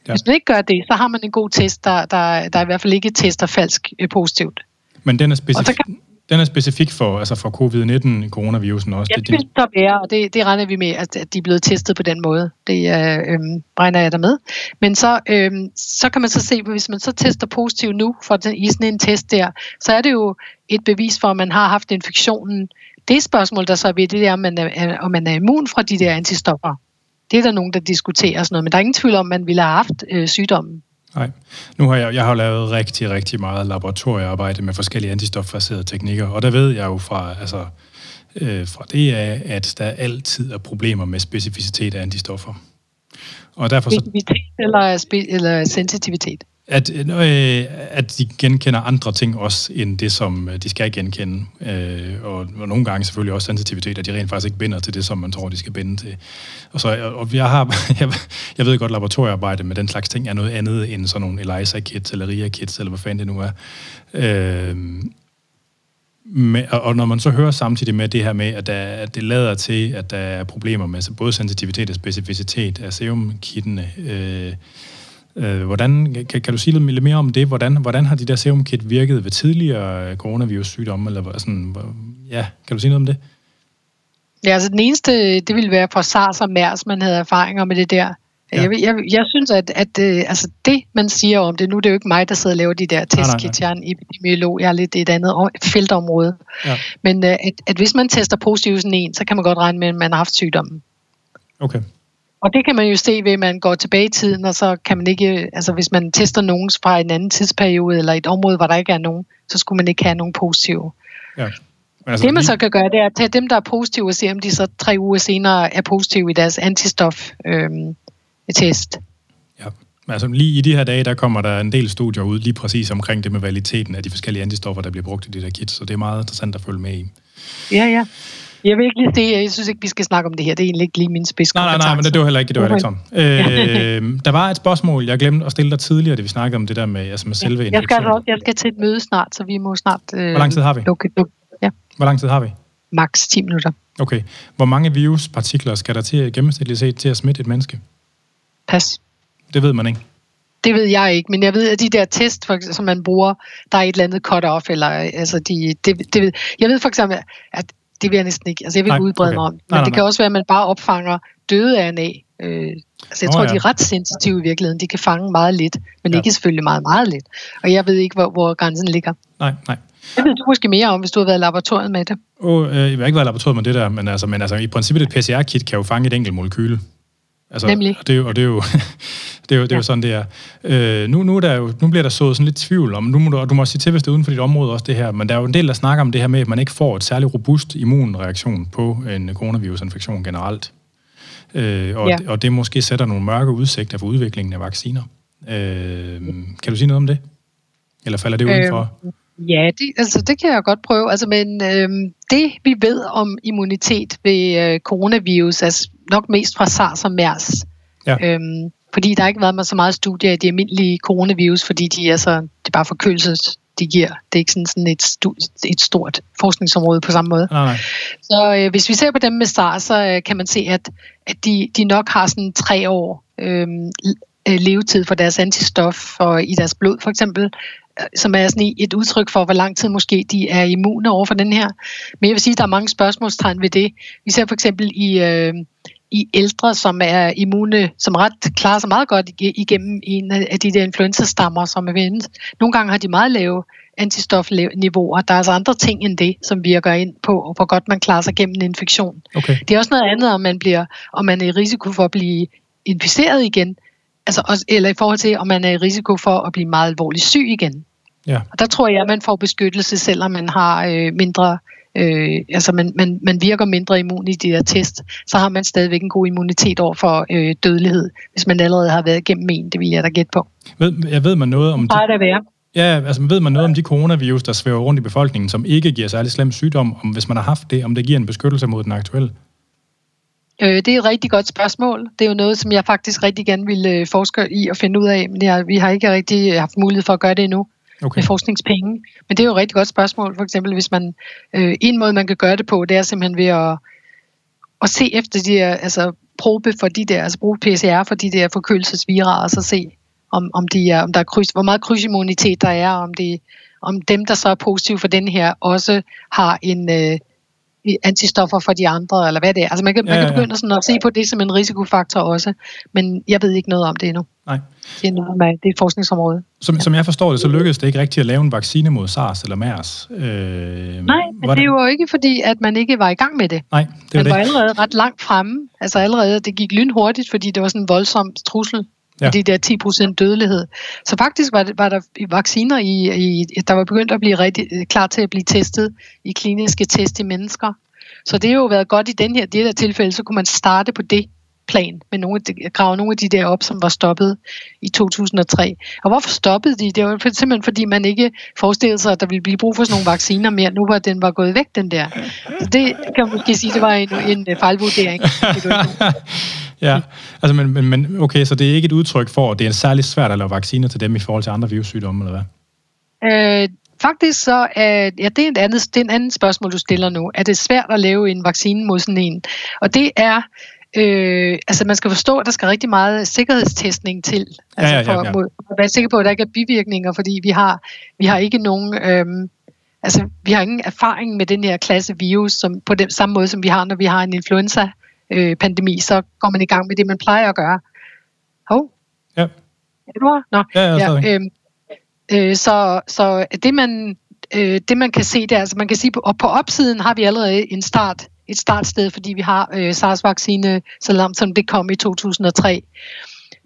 [SPEAKER 2] Ja. Hvis man ikke gør det, så har man en god test, der, der, der i hvert fald ikke tester falsk øh, positivt.
[SPEAKER 1] Men den er specifik, kan, den er specifik for, altså for covid-19, coronavirusen også?
[SPEAKER 2] Ja, det, det så være, og det, det regner vi med, at, at de er blevet testet på den måde. Det øh, regner jeg der med. Men så, øh, så kan man så se, hvis man så tester positivt nu for den, i sådan en test der, så er det jo et bevis for, at man har haft infektionen. Det spørgsmål, der så er ved det, er, om man er, om man er immun fra de der antistoffer. Det er der nogen, der diskuterer sådan noget, men der er ingen tvivl om, at man ville have haft øh, sygdommen.
[SPEAKER 1] Nej. Nu har jeg, jeg har lavet rigtig, rigtig meget laboratoriearbejde med forskellige antistofbaserede teknikker, og der ved jeg jo fra, altså, øh, fra det af, at der altid er problemer med specificitet af antistoffer.
[SPEAKER 2] Og derfor så... Specificitet eller, eller sensitivitet?
[SPEAKER 1] At, øh, at de genkender andre ting også, end det, som øh, de skal genkende. Øh, og, og nogle gange selvfølgelig også sensitivitet, at de rent faktisk ikke binder til det, som man tror, de skal binde til. Og, så, og jeg, har, jeg, jeg ved godt, laboratoriearbejde med den slags ting er noget andet end sådan nogle ELISA-kits eller RIA-kits, eller hvad fanden det nu er. Øh, med, og når man så hører samtidig med det her med, at, der, at det lader til, at der er problemer med både sensitivitet og specificitet af serumkittene, øh, Øh, hvordan, kan, kan du sige lidt mere om det? Hvordan, hvordan har de der serum kit virket ved tidligere coronavirus-sygdomme? Eller sådan, ja, kan du sige noget om det?
[SPEAKER 2] Ja, altså den eneste, det ville være for SARS og MERS, man havde erfaringer med det der. Ja. Jeg, jeg, jeg synes, at, at øh, altså det, man siger om det, nu det er jo ikke mig, der sidder og laver de der testkits, jeg er en epidemiolog, jeg er lidt et andet feltområde. Ja. Men øh, at, at hvis man tester positivt sådan en, så kan man godt regne med, at man har haft sygdommen.
[SPEAKER 1] Okay.
[SPEAKER 2] Og det kan man jo se ved, at man går tilbage i tiden, og så kan man ikke, altså hvis man tester nogen fra en anden tidsperiode, eller et område, hvor der ikke er nogen, så skulle man ikke have nogen positive. Ja. Altså, det man så kan gøre, det er at tage dem, der er positive, og se om de så tre uger senere er positive i deres antistof-test. Øhm,
[SPEAKER 1] ja, men altså lige i de her dage, der kommer der en del studier ud lige præcis omkring det med validiteten af de forskellige antistoffer, der bliver brugt i de der kits, så det er meget interessant at følge med i.
[SPEAKER 2] Ja, ja. Jeg vil ikke lige det. Jeg synes ikke, vi skal snakke om det her. Det er egentlig ikke lige min spids.
[SPEAKER 1] Nej, nej, nej, men det, var heller ikke, det var heller ikke sådan. øh, der var et spørgsmål, jeg glemte at stille dig tidligere, det vi snakkede om det der med, altså med selve
[SPEAKER 2] ja, jeg skal, også, jeg skal til et møde snart, så vi må snart...
[SPEAKER 1] Øh, Hvor lang tid har vi?
[SPEAKER 2] Lukke, lukke. Ja.
[SPEAKER 1] Hvor lang tid har vi?
[SPEAKER 2] Max 10 minutter.
[SPEAKER 1] Okay. Hvor mange viruspartikler skal der til gennemsnitligt set til at smitte et menneske?
[SPEAKER 2] Pas.
[SPEAKER 1] Det ved man ikke.
[SPEAKER 2] Det ved jeg ikke, men jeg ved, at de der test, for, som man bruger, der er et eller andet cut-off, eller altså de, det, det, jeg ved for eksempel, at det vil jeg næsten ikke. Altså, jeg vil ikke udbrede okay. mig om Men nej, nej, det kan også være, at man bare opfanger døde RNA. Øh, altså, jeg oh, tror, ja. de er ret sensitive i virkeligheden. De kan fange meget lidt, men ja. ikke selvfølgelig meget, meget lidt. Og jeg ved ikke, hvor, hvor grænsen ligger.
[SPEAKER 1] Nej, nej.
[SPEAKER 2] Det ved du måske mere om, hvis du har været i laboratoriet med det.
[SPEAKER 1] Oh, øh, jeg har ikke været i laboratoriet med det der, men altså, men altså i princippet et PCR-kit kan jo fange et enkelt molekyle.
[SPEAKER 2] Altså, Nemlig.
[SPEAKER 1] Og det, er jo, og det er jo, det er jo, det er ja. jo sådan, det er. Øh, nu, nu, er der jo, nu bliver der sået sådan lidt tvivl om, nu må du, og du må sige til, hvis det er uden for dit område også det her, men der er jo en del, der snakker om det her med, at man ikke får et særligt robust immunreaktion på en coronavirusinfektion generelt. Øh, og, ja. og det måske sætter nogle mørke udsigter for udviklingen af vacciner. Øh, kan du sige noget om det? Eller falder det udenfor? Øh,
[SPEAKER 2] Ja, det, altså, det kan jeg godt prøve. Altså, men øhm, det vi ved om immunitet ved øh, coronavirus er nok mest fra SARS og MERS. Ja. Øhm, fordi der har ikke været så meget studier af de almindelige coronavirus, fordi de er, så, det er bare forkølelse, de giver. Det er ikke sådan, sådan et, stu- et stort forskningsområde på samme måde. Nej, nej. Så øh, hvis vi ser på dem med SARS, så øh, kan man se, at, at de, de nok har sådan tre år øhm, øh, levetid for deres antistof og i deres blod for eksempel, som er sådan et udtryk for, hvor lang tid måske de er immune over for den her. Men jeg vil sige, at der er mange spørgsmålstegn ved det. Vi ser for eksempel i, øh, i ældre, som er immune, som ret klarer sig meget godt igennem en af de der influenza-stammer, som er vendt. Nogle gange har de meget lave antistofniveauer. Der er altså andre ting end det, som virker ind på, hvor godt man klarer sig gennem en infektion. Okay. Det er også noget andet, om man, bliver, om man er i risiko for at blive inficeret igen, altså også, eller i forhold til, om man er i risiko for at blive meget alvorligt syg igen. Ja. Og der tror jeg, at man får beskyttelse, selvom man har øh, mindre øh, altså man, man, man virker mindre immun i de der test, så har man stadigvæk en god immunitet over for øh, dødelighed, hvis man allerede har været igennem en, det vil jeg da gætte på.
[SPEAKER 1] Ved, jeg ved man noget om...
[SPEAKER 2] Det det være.
[SPEAKER 1] Ja, altså ved man noget om de coronavirus, der svæver rundt i befolkningen, som ikke giver særlig slem sygdom, om hvis man har haft det, om det giver en beskyttelse mod den aktuelle?
[SPEAKER 2] Øh, det er et rigtig godt spørgsmål. Det er jo noget, som jeg faktisk rigtig gerne ville øh, forske i og finde ud af, men jeg, vi har ikke rigtig haft mulighed for at gøre det endnu okay. med forskningspenge. Men det er jo et rigtig godt spørgsmål. For eksempel, hvis man... Øh, en måde, man kan gøre det på, det er simpelthen ved at, at se efter de der... Altså, probe for de der... Altså bruge PCR for de der forkølelsesviraer, og så se, om, om, de er, om der er kryds, hvor meget krydsimmunitet der er, om, de, om dem, der så er positive for den her, også har en... Øh, antistoffer for de andre, eller hvad det er. Altså man kan, ja, man kan begynde sådan at se på det som en risikofaktor også, men jeg ved ikke noget om det endnu.
[SPEAKER 1] Nej.
[SPEAKER 2] Det er, noget med, det er et forskningsområde.
[SPEAKER 1] Som, ja. som jeg forstår det, så lykkedes det ikke rigtigt at lave en vaccine mod SARS eller MERS. Øh,
[SPEAKER 2] Nej, men det er jo ikke fordi, at man ikke var i gang med det.
[SPEAKER 1] Nej, det var
[SPEAKER 2] man
[SPEAKER 1] det.
[SPEAKER 2] var allerede ret langt fremme. Altså allerede, det gik lynhurtigt, fordi det var sådan en voldsom trussel ja. de der 10% dødelighed. Så faktisk var, det, var der vacciner, i, i, der var begyndt at blive rigtig, øh, klar til at blive testet i kliniske test i mennesker. Så det har jo været godt i den her, det her tilfælde, så kunne man starte på det plan, med nogle, grave nogle af de der op, som var stoppet i 2003. Og hvorfor stoppede de? Det var simpelthen fordi, man ikke forestillede sig, at der ville blive brug for sådan nogle vacciner mere, nu hvor den var gået væk, den der. Så det kan man måske sige, det var en, en øh, fejlvurdering.
[SPEAKER 1] ja, altså, men, men, men okay, så det er ikke et udtryk for, at det er særligt svært at lave vacciner til dem i forhold til andre virussygdomme, eller
[SPEAKER 2] hvad? Øh, faktisk så, at, ja, det er, et andet, det er en anden spørgsmål, du stiller nu. Er det svært at lave en vaccine mod sådan en? Og det er, Øh, altså man skal forstå, at der skal rigtig meget sikkerhedstestning til, altså ja, ja, ja, ja. for at være sikker på, at der ikke er bivirkninger, fordi vi har, vi har ikke nogen, øhm, altså vi har ingen erfaring med den her klasse virus, som på den samme måde, som vi har, når vi har en influenza øh, pandemi, så går man i gang med det, man plejer at gøre. Hov?
[SPEAKER 1] Ja.
[SPEAKER 2] Edward? Nå,
[SPEAKER 1] ja, ja, ja
[SPEAKER 2] øh, øh, så, så det man, øh, det man kan se der, altså man kan sige, på, på opsiden har vi allerede en start et startsted, fordi vi har øh, SARS-vaccine, så langt som det kom i 2003.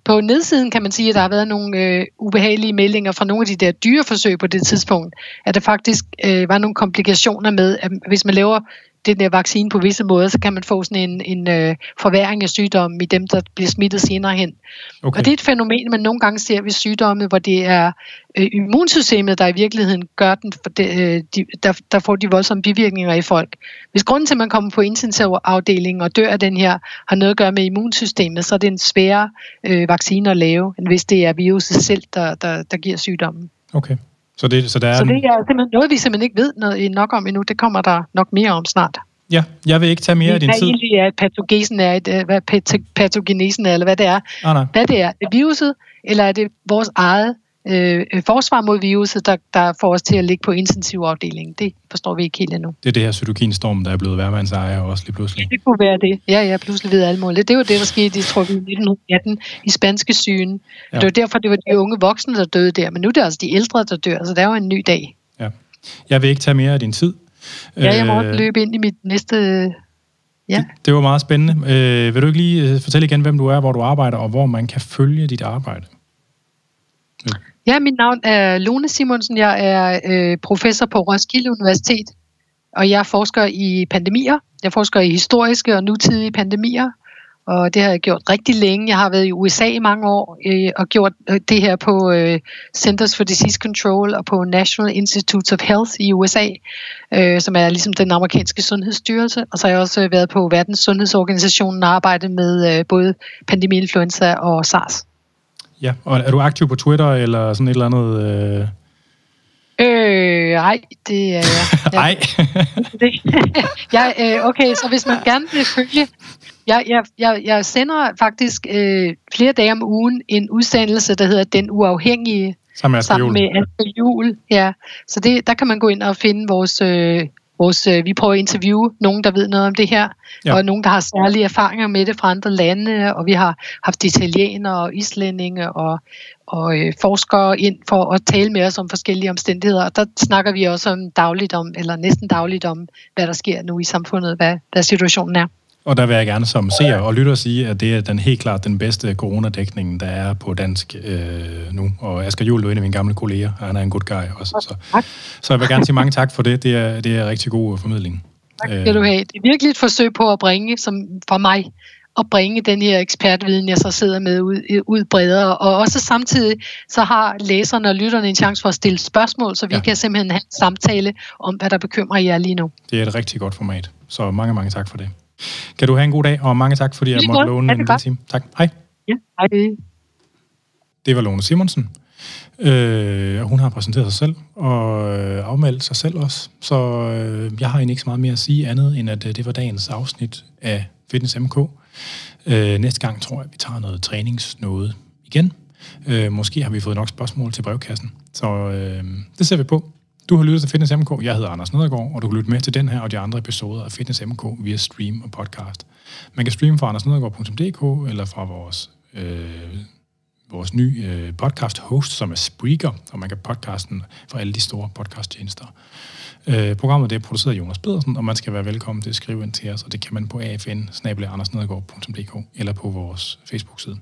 [SPEAKER 2] På nedsiden kan man sige, at der har været nogle øh, ubehagelige meldinger fra nogle af de der dyreforsøg på det tidspunkt, at der faktisk øh, var nogle komplikationer med, at hvis man laver den der vaccine på visse måder, så kan man få sådan en, en øh, forværing af sygdommen i dem, der bliver smittet senere hen. Okay. Og det er et fænomen, man nogle gange ser ved sygdomme, hvor det er øh, immunsystemet, der i virkeligheden gør den, for det, øh, de, der, der får de voldsomme bivirkninger i folk. Hvis grunden til, at man kommer på intensivafdelingen og dør af den her, har noget at gøre med immunsystemet, så er det en sværere øh, vaccine at lave, end hvis det er viruset selv, der, der, der giver sygdommen.
[SPEAKER 1] Okay. Så det, så, der er
[SPEAKER 2] så det er simpelthen noget, vi simpelthen ikke ved noget, nok om endnu. Det kommer der nok mere om snart.
[SPEAKER 1] Ja, jeg vil ikke tage mere af din tid.
[SPEAKER 2] Egentlig er patogesen er, øh, hvad patogenesen er, eller hvad det er.
[SPEAKER 1] Ah, nej.
[SPEAKER 2] Hvad det er. Er det viruset, eller er det vores eget øh, forsvar mod viruset, der, der får os til at ligge på intensivafdelingen. Det forstår vi ikke helt endnu.
[SPEAKER 1] Det er det her cytokinstorm, der er blevet værmands ejer også lige pludselig.
[SPEAKER 2] Det kunne være det. Ja, ja, pludselig ved alle muligt. Det var det, der skete, tror, i 1918 i spanske sygen. Ja. Det var derfor, det var de unge voksne, der døde der. Men nu er det altså de ældre, der dør. Så det er jo en ny dag.
[SPEAKER 1] Ja. Jeg vil ikke tage mere af din tid.
[SPEAKER 2] Ja, jeg må øh, løbe ind i mit næste Ja.
[SPEAKER 1] Det, det var meget spændende. Øh, vil du ikke lige øh, fortælle igen, hvem du er, hvor du arbejder, og hvor man kan følge dit arbejde?
[SPEAKER 2] Ja, Ja, mit navn er Lone Simonsen. Jeg er øh, professor på Roskilde Universitet, og jeg forsker i pandemier. Jeg forsker i historiske og nutidige pandemier, og det har jeg gjort rigtig længe. Jeg har været i USA i mange år øh, og gjort øh, det her på øh, Centers for Disease Control og på National Institutes of Health i USA, øh, som er ligesom den amerikanske sundhedsstyrelse. Og så har jeg også øh, været på Verdens Sundhedsorganisationen og arbejdet med øh, både pandemiinfluenza og SARS.
[SPEAKER 1] Ja, og er du aktiv på Twitter eller sådan et eller andet? Øh...
[SPEAKER 2] Øh, nej, det er jeg.
[SPEAKER 1] Nej.
[SPEAKER 2] jeg, øh, okay, så hvis man gerne vil følge... Jeg, jeg, jeg, jeg sender faktisk øh, flere dage om ugen en udsendelse, der hedder Den Uafhængige, sammen med Asger Juhl. Ja, så det, der kan man gå ind og finde vores øh, vores, øh, vi prøver at interviewe nogen, der ved noget om det her, ja. og nogen, der har særlige erfaringer med det fra andre lande, og vi har haft italienere og islændinge og, og øh, forskere ind for at tale med os om forskellige omstændigheder, og der snakker vi også om dagligt om, eller næsten dagligt om, hvad der sker nu i samfundet, hvad, hvad situationen er.
[SPEAKER 1] Og der vil jeg gerne som seer og lytter sige, at det er den helt klart den bedste coronadækning, der er på dansk øh, nu. Og Asger Juhl er en af mine gamle kolleger, og han er en good guy også. Så, så jeg vil gerne sige mange tak for det. Det er, det er rigtig god formidling.
[SPEAKER 2] Tak skal du have. Det er virkelig et forsøg på at bringe, som for mig, at bringe den her ekspertviden, jeg så sidder med ud, ud bredere. Og også samtidig, så har læserne og lytterne en chance for at stille spørgsmål, så vi ja. kan simpelthen have en samtale om, hvad der bekymrer jer lige nu.
[SPEAKER 1] Det er et rigtig godt format. Så mange, mange tak for det. Kan du have en god dag, og mange tak, fordi jeg måtte låne en lille time. Tak. Hej.
[SPEAKER 2] Ja, hej.
[SPEAKER 1] Det var Lone Simonsen. Øh, hun har præsenteret sig selv og øh, afmeldt sig selv også. Så øh, jeg har egentlig ikke så meget mere at sige andet, end at øh, det var dagens afsnit af Fitness MK. Øh, næste gang tror jeg, at vi tager noget træningsnåde igen. Øh, måske har vi fået nok spørgsmål til brevkassen. Så øh, det ser vi på. Du har lyttet til Fitness MK. Jeg hedder Anders Nedergaard, og du kan lytte med til den her og de andre episoder af Fitness MK via stream og podcast. Man kan streame fra andersnedergaard.dk eller fra vores, øh, vores nye øh, podcast host, som er Spreaker, og man kan podcasten fra alle de store podcasttjenester. Øh, programmet det er produceret af Jonas Pedersen, og man skal være velkommen til at skrive ind til os, og det kan man på afn eller på vores Facebook-side.